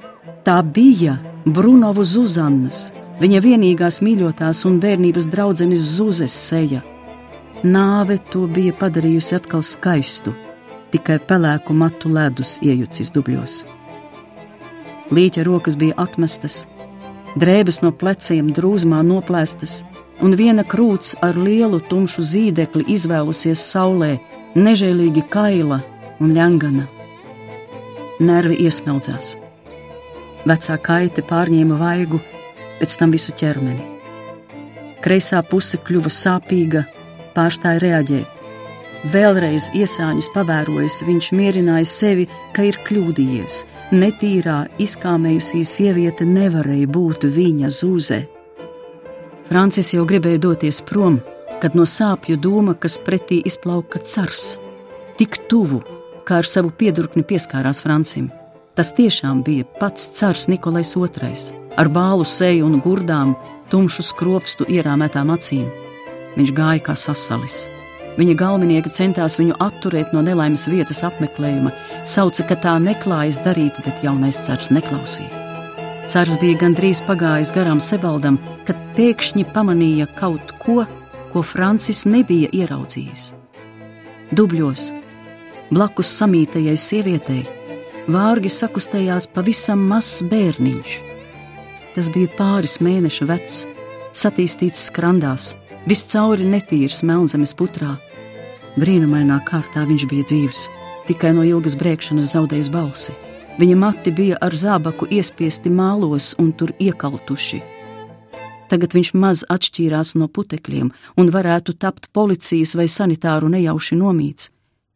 Tā bija Brunovu Zuzannas, viņa vienīgās mīļotās un bērnības draudzenes Zuzes seja. Nāve to bija padarījusi atkal skaistu, tikai pelēku matu ledus iejucis dubļos. Līķa rokas bija atmestas, drēbes no pleciem drūzmā noplēstas, un viena krūts ar lielu tumšu zīdekli izvēlusies saulē, nežēlīgi kaila un ļangana. Nervi iesmeldzās. Vecā kaite pārņēma vaigu, pēc tam visu ķermeni. Kreisā puse kļuva sāpīga, pārstāja reaģēt. Vēlreiz iesāņus pavērojis, viņš mierināja sevi, ka ir kļūdījies. Netīrā, izkāmējusī sieviete nevarēja būt viņa zūzē. Francis jau gribēja doties prom, kad no sāpju doma, kas pretī izplauka cars, tik tuvu, kā ar savu piedurkni pieskārās Francim. Tas tiešām bija pats cars Nikolais II, ar bālu seju un gurdām, tumšu skropstu ierāmētām acīm. Viņš gāja kā sasalis. Viņa galvenieki centās viņu atturēt no nelaimes vietas apmeklējuma, sauca, ka tā neklājas darīt, bet jaunais cars neklausīja. Cars bija gandrīz pagājis garām Sebaldam, kad pēkšņi pamanīja kaut ko, ko Francis nebija ieraudzījis. Dubļos, blakus samītajai sievietei, vārgi sakustējās pavisam mazs bērniņš. Tas bija pāris mēnešu vecs, satīstīts skrandās, viscauri netīrs melnzemes putrā. Brīnumainā kārtā viņš bija dzīves, tikai no ilgas brēkšanas zaudējis balsi. Viņa mati bija ar zābaku iespiesti mālos un tur iekaltuši. Tagad viņš maz atšķīrās no putekļiem un varētu tapt policijas vai sanitāru nejauši nomīts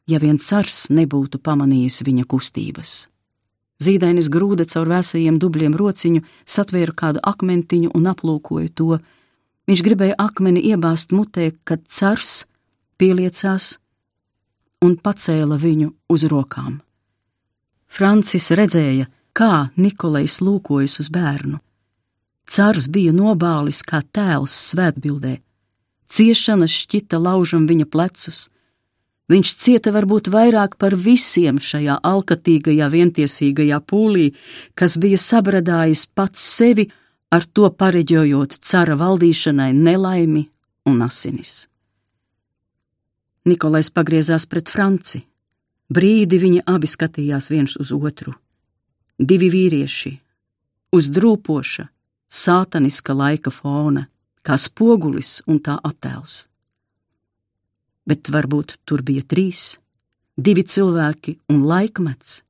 ja vien cars nebūtu pamanījis viņa kustības. Zīdainis grūda caur vēsajiem dubļiem rociņu, satvēra kādu akmentiņu un aplūkoja to. Viņš gribēja akmeni iebāzt mutē, kad cars pieliecās un pacēla viņu uz rokām. Francis redzēja, kā Nikolais lūkojas uz bērnu. Cars bija nobālis kā tēls svētbildē. Ciešanas šķita laužam viņa plecus, Viņš cieta varbūt vairāk par visiem šajā alkatīgajā, vientiesīgajā pūlī, kas bija sabradājis pats sevi, ar to pareģojot cara valdīšanai nelaimi un asinis. Nikolais pagriezās pret Franci. Brīdi viņi abi skatījās viens uz otru. Divi vīrieši, uz drūpoša, sātaniska laika fona, kā spogulis un tā attēls bet varbūt tur bija trīs, divi cilvēki un laikmets,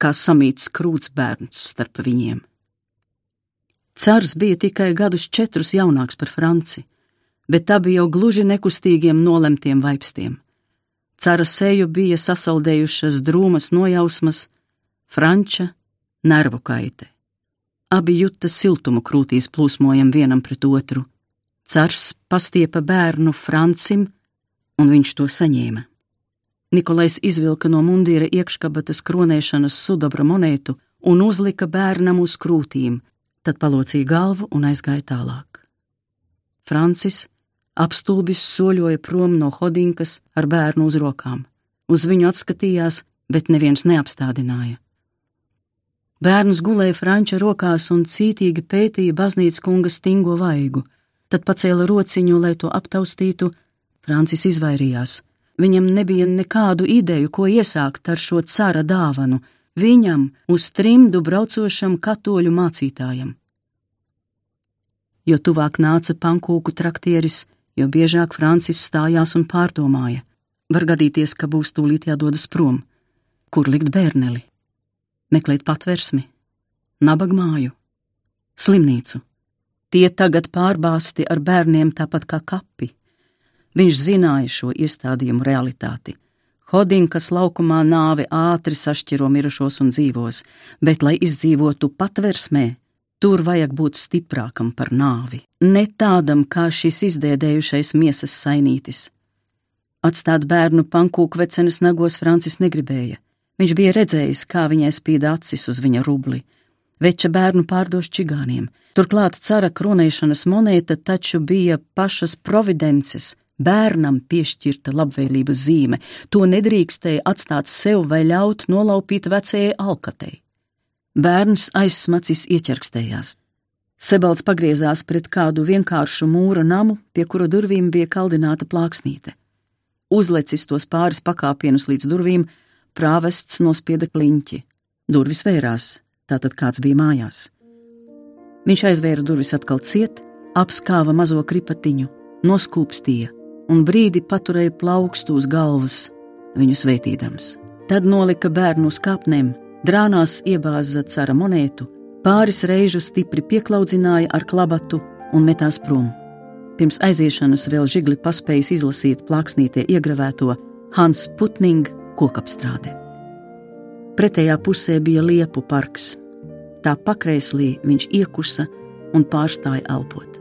kā samīts krūts bērns starp viņiem. Cars bija tikai gadus četrus jaunāks par Franci, bet abi jau gluži nekustīgiem nolemtiem vaipstiem. Cara seju bija sasaldējušas drūmas nojausmas, franča nervu kaite. Abi juta siltumu krūtīs plūsmojam vienam pret otru. Cars pastiepa bērnu Francim, un viņš to saņēma. Nikolais izvilka no mundīra iekškabatas kronēšanas sudabra monētu un uzlika bērnam uz krūtīm, tad palocīja galvu un aizgāja tālāk. Francis apstulbis soļoja prom no hodinkas ar bērnu uz rokām. Uz viņu atskatījās, bet neviens neapstādināja. Bērns gulēja Franča rokās un cītīgi pētīja baznīcas kunga stingo vaigu, tad pacēla rociņu, lai to aptaustītu. Francis izvairījās. Viņam nebija nekādu ideju, ko iesākt ar šo cara dāvanu, viņam uz trimdu braucošam katoļu mācītājam. Jo tuvāk nāca pankūku traktieris, jo biežāk Francis stājās un pārdomāja. Var gadīties, ka būs tūlīt jādodas prom. Kur likt bērneli? Meklēt patversmi, nabaga māju, slimnīcu. Tie tagad pārbāzti ar bērniem tāpat kā kapi. Viņš zināja šo iestādījumu realitāti. Hodinkas laukumā nāve ātri sašķiro mirušos un dzīvos, bet, lai izdzīvotu patversmē, tur vajag būt stiprākam par nāvi, ne tādam kā šis izdēdējušais miesas sainītis. Atstāt bērnu pankūku vecenes nagos Francis negribēja. Viņš bija redzējis, kā viņai spīd acis uz viņa rubli. Veča bērnu pārdos čigāniem, turklāt cara kronēšanas monēta taču bija pašas providences, bērnam piešķirta labvēlības zīme, to nedrīkstēja atstāt sev vai ļaut nolaupīt vecajai alkatei. Bērns aizsmacis ieķerkstējās. Sebalds pagriezās pret kādu vienkāršu mūra namu, pie kura durvīm bija kaldināta plāksnīte. Uzlecis tos pāris pakāpienus līdz durvīm, prāvests nospieda kliņķi. Durvis vērās, tātad kāds bija mājās. Viņš aizvēra durvis atkal ciet, apskāva mazo kripatiņu, noskūpstīja un brīdi paturēja plaukstu uz galvas, viņu sveitīdams. Tad nolika bērnu uz kāpnēm, drānās iebāza cara monētu, pāris reižu stipri pieklaudzināja ar klabatu un metās prom. Pirms aiziešanas vēl žigli paspējis izlasīt plāksnītē iegravēto Hans Putning kokapstrāde. Pretējā pusē bija liepu parks. Tā pakrēslī viņš iekusa un pārstāja elpot.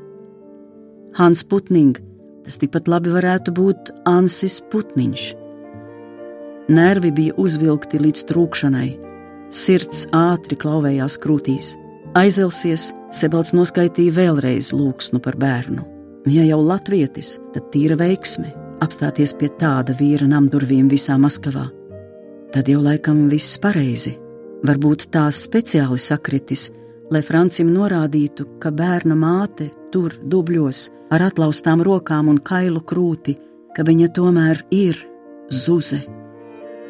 Hans Putning Tas tikpat labi varētu būt Ansis Putniņš. Nervi bija uzvilkti līdz trūkšanai, sirds ātri klauvējās krūtīs. Aizelsies, Sebalds noskaitīja vēlreiz lūksnu par bērnu. Ja jau latvietis, tad tīra veiksme apstāties pie tāda vīra namdurvīm visā Maskavā. Tad jau laikam viss pareizi. Varbūt tās speciāli sakritis, lai Francim norādītu, ka bērna māte tur, dubļos, ar atlaustām rokām un kailu krūti, ka viņa tomēr ir zuze.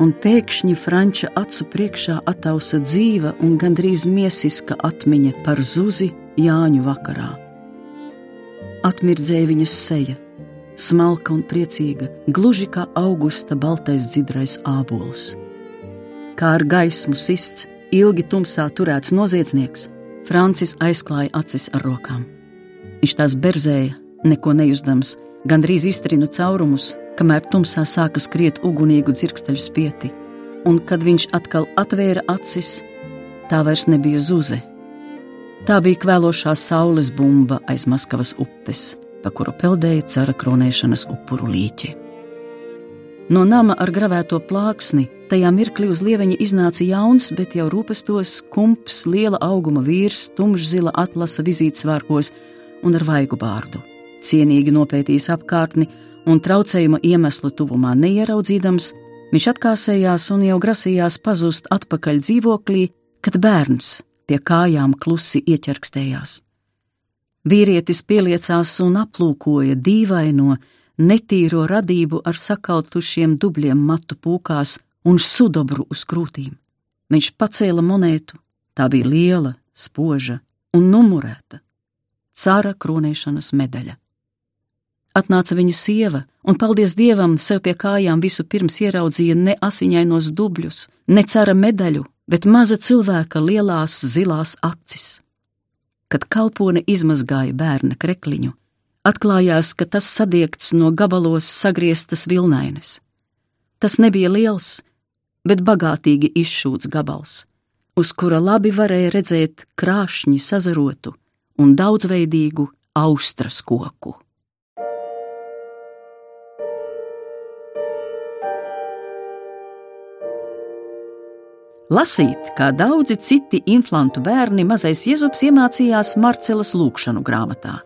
Un pēkšņi Franča acu priekšā attausa dzīva un gandrīz miesiska atmiņa par zuzi Jāņu vakarā. Atmirdzēja viņas seja, smalka un priecīga, gluži kā augusta baltais dzidrais ābols. Kā ar gaismu sists, ilgi tumsā turēts noziedznieks, Francis aizklāja acis ar rokām. Viņš tās berzēja, neko nejūstams, gandrīz iztrina caurumus, kamēr tumsā sāka skriet ugunīgu dzirksteļu spieti, un kad viņš atkal atvēra acis, tā vairs nebija zuze. Tā bija kvēlošā saules bumba aiz Maskavas upes, pa kuru peldēja cara kronēšanas upuru līķi. No nama ar gravēto plāksni tajā mirklī uz lieveņa iznāca jauns, bet jau rūpestos, kumps, liela auguma vīrs, tumšzila atlasa vizītsvārkos un ar vaigu bārdu. Cienīgi nopētījis apkārtni un traucējuma iemeslu tuvumā neieraudzīdams, viņš atkāsējās un jau grasījās pazust atpakaļ dzīvoklī, kad bērns pie kājām klusi ieķerkstējās. Vīrietis pieliecās un aplūkoja dīvaino, netīro radību ar sakautušiem dubļiem matu pūkās un sudobru uz krūtīm. Viņš pacēla monētu, tā bija liela, spoža un numurēta cara kronēšanas medaļa. Atnāca viņa sieva, un, paldies Dievam, sev pie kājām visu pirms ieraudzīja ne asiņainos dubļus, ne cara medaļu, bet maza cilvēka lielās zilās acis. Kad kalpone izmazgāja bērna krekliņu, atklājās, ka tas sadiegts no gabalos sagrieztas vilnainas. Tas nebija liels, bet bagātīgi izšūts gabals, uz kura labi varēja redzēt krāšņi sazarotu, un daudzveidīgu austras koku. Lasīt, kā daudzi citi inflantu bērni, mazais Jēzus iemācījās Marcelas lūkšanu grāmatā.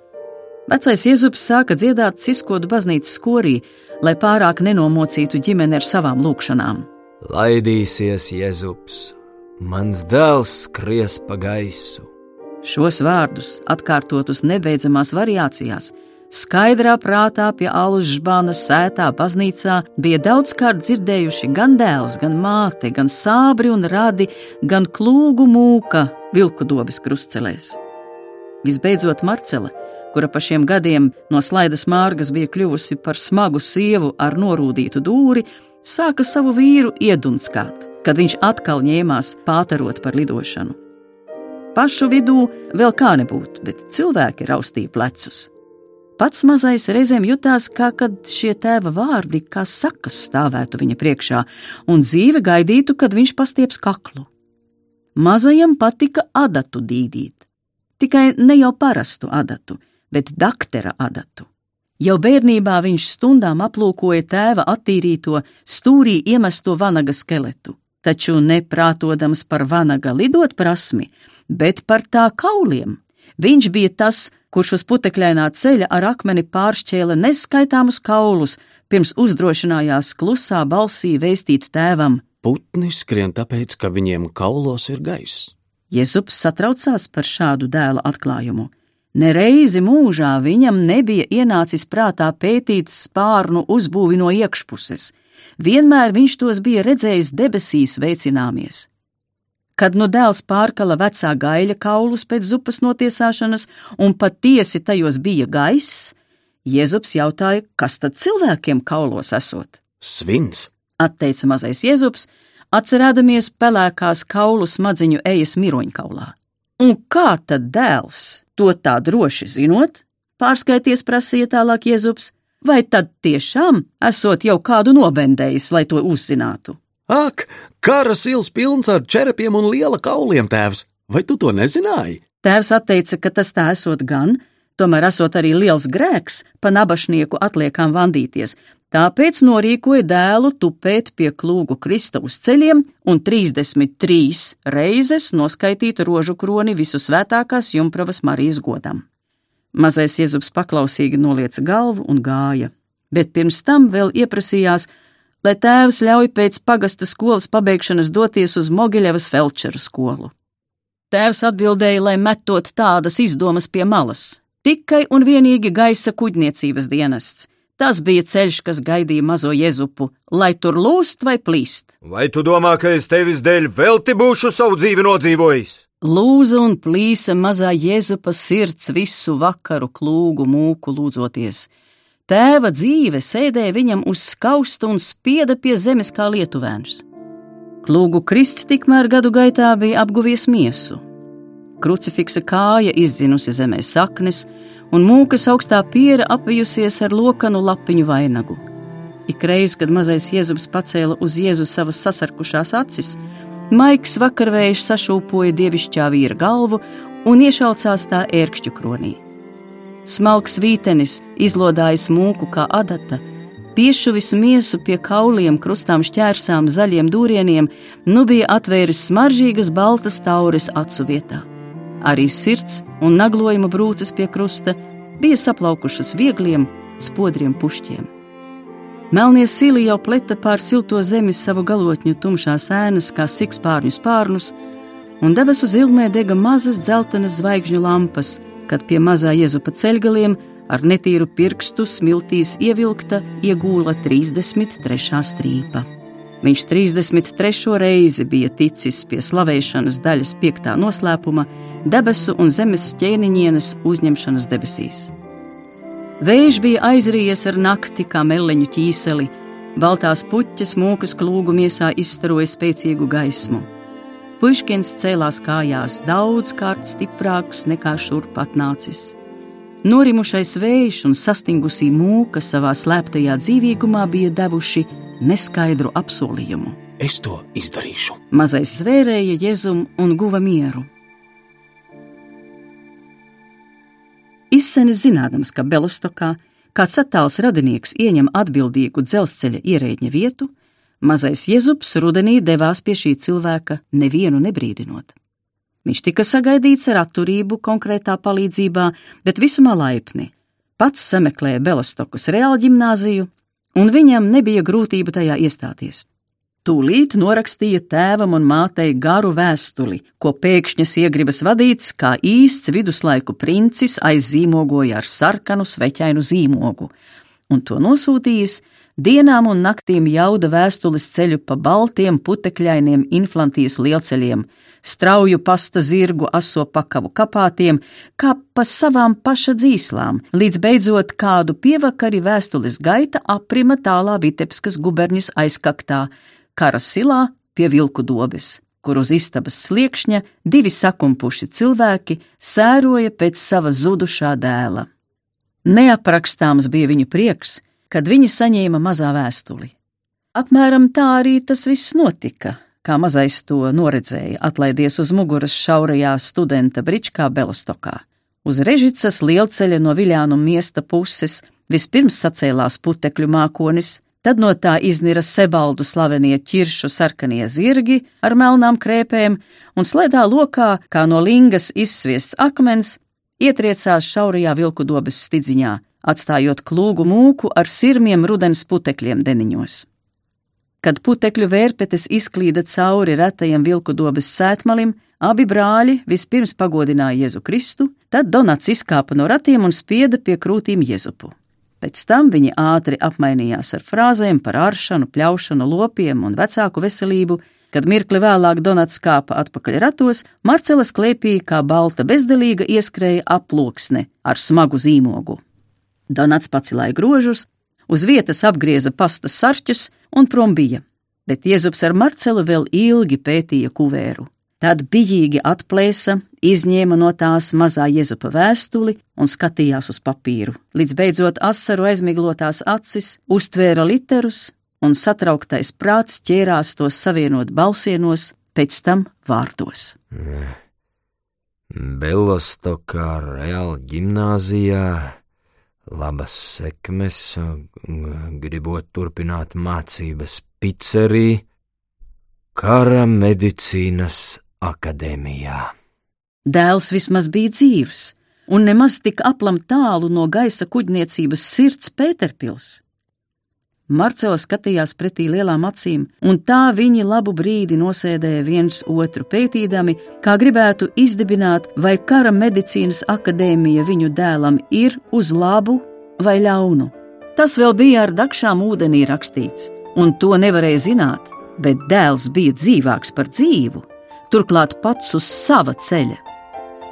Vecais Jēzus sāka dziedāt ciskodu baznīcas skorī, lai pārāk nenomocītu ģimeni ar savām lūkšanām. Laidīsies Jēzus, mans dēls skries pa gaisu. Šos vārdus atkārtotus nebeidzamās variācijās, skaidrā prātā pie alus žbāna sētā baznīcā bija daudzkārt dzirdējuši gan dēls, gan māte, gan sābri un radi, gan klūgu mūka vilku dobas krustcelēs. Visbeidzot, Marcela, kura pa šiem gadiem no slaidas mārgas bija kļuvusi par smagu sievu ar norūdītu dūri, sāka savu vīru iedunskāt, kad viņš atkal ņēmās pāterot par lidošanu. Pašu vidū vēl kā nebūtu, bet cilvēki raustīja plecus. Pats mazais reizēm jutās, kā kad šie tēva vārdi, kā sakas, stāvētu viņa priekšā, un dzīve gaidītu, kad viņš pastieps kaklu. Mazajam patika adatu dīdīt, tikai ne jau parastu adatu, bet daktera adatu. Jau bērnībā viņš stundām aplūkoja tēva attīrīto, stūrī iemesto vanaga skeletu, taču neprātodams par vanaga lidot prasmi, bet par tā kauliem. Viņš bija tas, kurš uz putekļainā ceļa ar akmeni pāršķēla neskaitāmus kaulus, pirms uzdrošinājās klusā balsī vēstīt tēvam: Putni skrien tāpēc, ka viņiem kaulos ir gaiss. Jēzus satraucās par šādu dēla atklājumu. Nereizi mūžā viņam nebija ienācis prātā pētīt spārnu uzbūvi no iekšpuses. Vienmēr viņš tos bija redzējis debesīs veicināmies. Kad nu dēls pārkala vecā gaļa kaulus pēc zupas notiesāšanas, un patiesi tajos bija gaiss, Jēzus jautāja, kas tad cilvēkiem kaulos esot? Svins! Atteica mazais Jēzus, atcerēdamies pelēkās kaulu smadziņu ejas miroņkaulā. Un kā tad dēls, to tā droši zinot, pārskaities prasīja tālāk Jēzus, vai tad tiešām esot jau kādu nobendējis, lai to uzzinātu? Ak, kara sils pilns ar čerepiem un liela kauliem, tēvs! Vai tu to nezināji? Tēvs atteica, ka tas tā esot gan, tomēr esot arī liels grēks pa nabašnieku atliekām vandīties, tāpēc norīkoja dēlu tupēt pie klūgu krista uz ceļiem un 33 reizes noskaitīt rožu kroni visu svētākās jumpravas Marijas godam. Mazais Jēzus paklausīgi nolieca galvu un gāja, bet pirms tam vēl ieprasījās, lai tēvs ļauj pēc pagasta skolas pabeigšanas doties uz Mogiļevas felčeru skolu. Tēvs atbildēja, lai metot tādas izdomas pie malas. Tikai un vienīgi gaisa kuģniecības dienests. Tas bija ceļš, kas gaidīja mazo jezupu, lai tur lūst vai plīst. Vai tu domā, ka es tevis dēļ velti būšu savu dzīvi nodzīvojis? Lūza un plīsa mazā jezupa sirds visu vakaru klūgu mūku lūdzoties. Tēva dzīve sēdēja viņam uz skausta un spieda pie zemes kā lietuvēns. Klūgu krists tikmēr gadu gaitā bija apguvies miesu. Krucifiksa kāja izdzinusi zemē saknes, un mūkas augstā piera apvijusies ar lokanu lapiņu vainagu. Ikreiz, kad mazais Jēzus pacēla uz Jēzu savas sasarkušās acis, maigs vakarvējš sašūpoja dievišķā vīra galvu un iešalcās tā ērkšķu kronī. Smalks vītenis, izlodājis mūku kā adata, piešuvis miesu pie kauliem, krustām šķērsām, zaļiem dūrieniem, nu bija atvēris smaržīgas baltas taures acu vietā. Arī sirds un naglojuma brūces pie krusta bija saplaukušas viegliem, spodriem pušķiem. Melnie sili jau pleta pār silto zemi savu galotņu tumšās ēnas, kā sikspārņu spārnus, un debesu zilmē dega mazas dzeltenas zvaigžņu lampas, kad pie mazā Jēzupa ceļgaliem ar netīru pirkstu smiltīs ievilkta iegūla 33. strīpa. Viņš 33. reizi bija ticis pie slavēšanas daļas piektā noslēpuma, debesu un zemes ķēniņienes uzņemšanas debesīs. Vējš bija aizrījies ar nakti kā meleņu ķīseli, baltās puķes mūkas klūgu miesā izstaroja spēcīgu gaismu. Puškins cēlās kājās daudzkārt stiprāks nekā šurp atnācis. Norimušais vējš un sastingusī mūka savā slēptajā dzīvīgumā bija devuši neskaidru apsolījumu. Es to izdarīšu. Mazais zvērēja jēzumu un guva mieru. Izsenis zinādams, ka Belostokā kāds attāls radinieks ieņem atbildīgu dzelzceļa ierēģņa vietu, mazais Jēzus rudenī devās pie šī cilvēka nevienu nebrīdinot. Viņš tika sagaidīts ar atturību konkrētā palīdzībā, bet visumā laipni. Pats sameklēja Belastokas reāla ģimnāziju, un viņam nebija grūtība tajā iestāties. Tūlīt norakstīja tēvam un mātei garu vēstuli, ko pēkšņas iegribas vadīts kā īsts viduslaiku princis aizzīmogoja ar sarkanu sveķainu zīmogu, un to nosūtījis dienām un naktīm jauda vēstules ceļu pa baltiem putekļainiem inflantijas lielceļiem, strauju pasta zirgu aso pakavu kapātiem, kā pa savām paša dzīslām, līdz beidzot kādu pievakari vēstules gaita aprima tālā Vitebskas guberņas aizkaktā, kara silā pie vilku dobes kur uz istabas sliekšņa divi sakumpuši cilvēki sēroja pēc sava zudušā dēla. Neaprakstāms bija viņu prieks, kad viņi saņēma mazā vēstuli. Apmēram tā arī tas viss notika, kā mazais to noredzēja, atlaidies uz muguras šaurajā studenta bričkā Belostokā. Uz Režicas lielceļa no Viļānu miesta puses vispirms sacēlās putekļu mākonis, tad no tā iznira sebaldu slavenie ķiršu sarkanie zirgi ar melnām krēpēm, un slēdā lokā, kā no lingas izsviests akmens, ietriecās šaurajā vilku dobes stidziņā, atstājot klūgu mūku ar sirmiem rudens putekļiem deniņos. Kad putekļu vērpetes izklīda cauri retajam vilku dobes sētmalim, abi brāļi vispirms pagodināja Jēzu Kristu, tad Donats izkāpa no ratiem un spieda pie krūtīm Jēzupu. Pēc tam viņi ātri apmainījās ar frāzēm par āršanu, pļaušanu, lopiem un vecāku veselību, kad mirkli vēlāk Donats kāpa atpakaļ ratos, Marcelas klēpī kā balta bezdelīga ieskrēja aploksne ar smagu zīmogu. Donats pacilāja grožus, uz vietas apgrieza pasta sarķus un prom bija, bet Jēzus ar Marcelu vēl ilgi pētīja kuvēru. Tad bijīgi atplēsa, izņēma no tās mazā Jēzupa vēstuli un skatījās uz papīru, līdz beidzot asaru aizmiglotās acis uztvēra literus un satrauktais prāts ķērās tos savienot balsienos, pēc tam vārdos. Belostokā Reāla ģimnāzijā labas sekmes, gribot turpināt mācības pizzerī, kara medicīnas akadēmijā. Dēls vismaz bija dzīvs, un nemaz tik aplam tālu no gaisa kuģniecības sirds Pēterpils. Marcela skatījās pretī lielām acīm, un tā viņi labu brīdi nosēdēja viens otru pētīdami, kā gribētu izdibināt, vai kara medicīnas akadēmija viņu dēlam ir uz labu vai ļaunu. Tas vēl bija ar dakšām ūdenī rakstīts, un to nevarēja zināt, bet dēls bija dzīvāks par dzīvu, turklāt pats uz sava ceļa.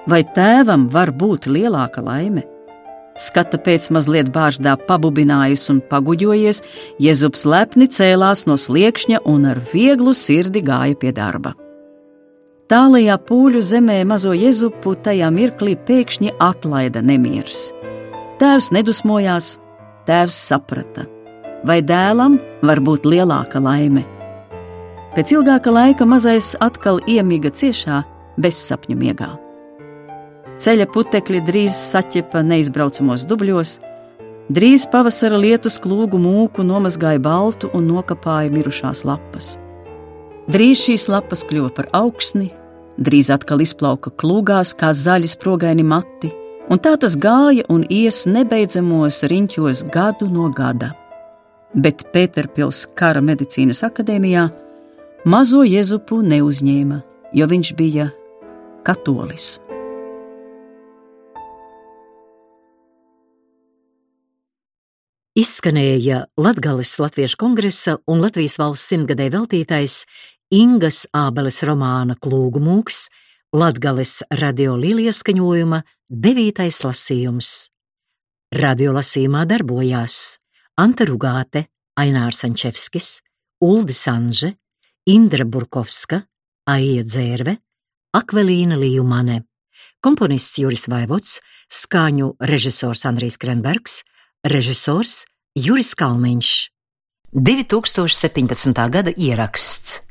Vai tēvam var būt lielāka laime? Skata pēc mazliet bāždā pabubinājis un paguģojies, Jēzus lepni cēlās no sliekšņa un ar vieglu sirdi gāja pie darba. Tālajā pūļu zemē mazo Jēzupu tajā mirklī pēkšņi atlaida nemieris. Tēvs nedusmojās, tēvs saprata, vai dēlam var būt lielāka laime. Pēc ilgāka laika mazais atkal iemiga ciešā bezsapņu miegā. Ceļa putekļi drīz saķepa neizbraucamos dubļos, drīz pavasara lietus klūgu mūku nomazgāja baltu un nokapāja mirušās lapas. Drīz šīs lapas kļuva par augsni, drīz atkal izplauka klūgās kā zaļi sprogaini mati, un tā tas gāja un ies nebeidzamos riņķos gadu no gada. Bet Pēterpils kara medicīnas akadēmijā mazo Jēzupu neuzņēma, jo viņš bija katolis. Izskanēja Latgales Latviešu kongresa un Latvijas valsts simtgadē veltītais Ingas Ābeles romāna Klūgu mūks, Latgales radio līlieskaņojuma devītais lasījums. Radio lasījumā darbojās Anta Rugāte, Ainārs Ančevskis, Uldis Anže, Indra Burkovska, Aija Dzērve, Akvelīna Lījumane, komponists Juris Vaivots, skaņu režisors Andrijs Krenbergs, Režisors Juris Kalniņš. 2017. gada ieraksts.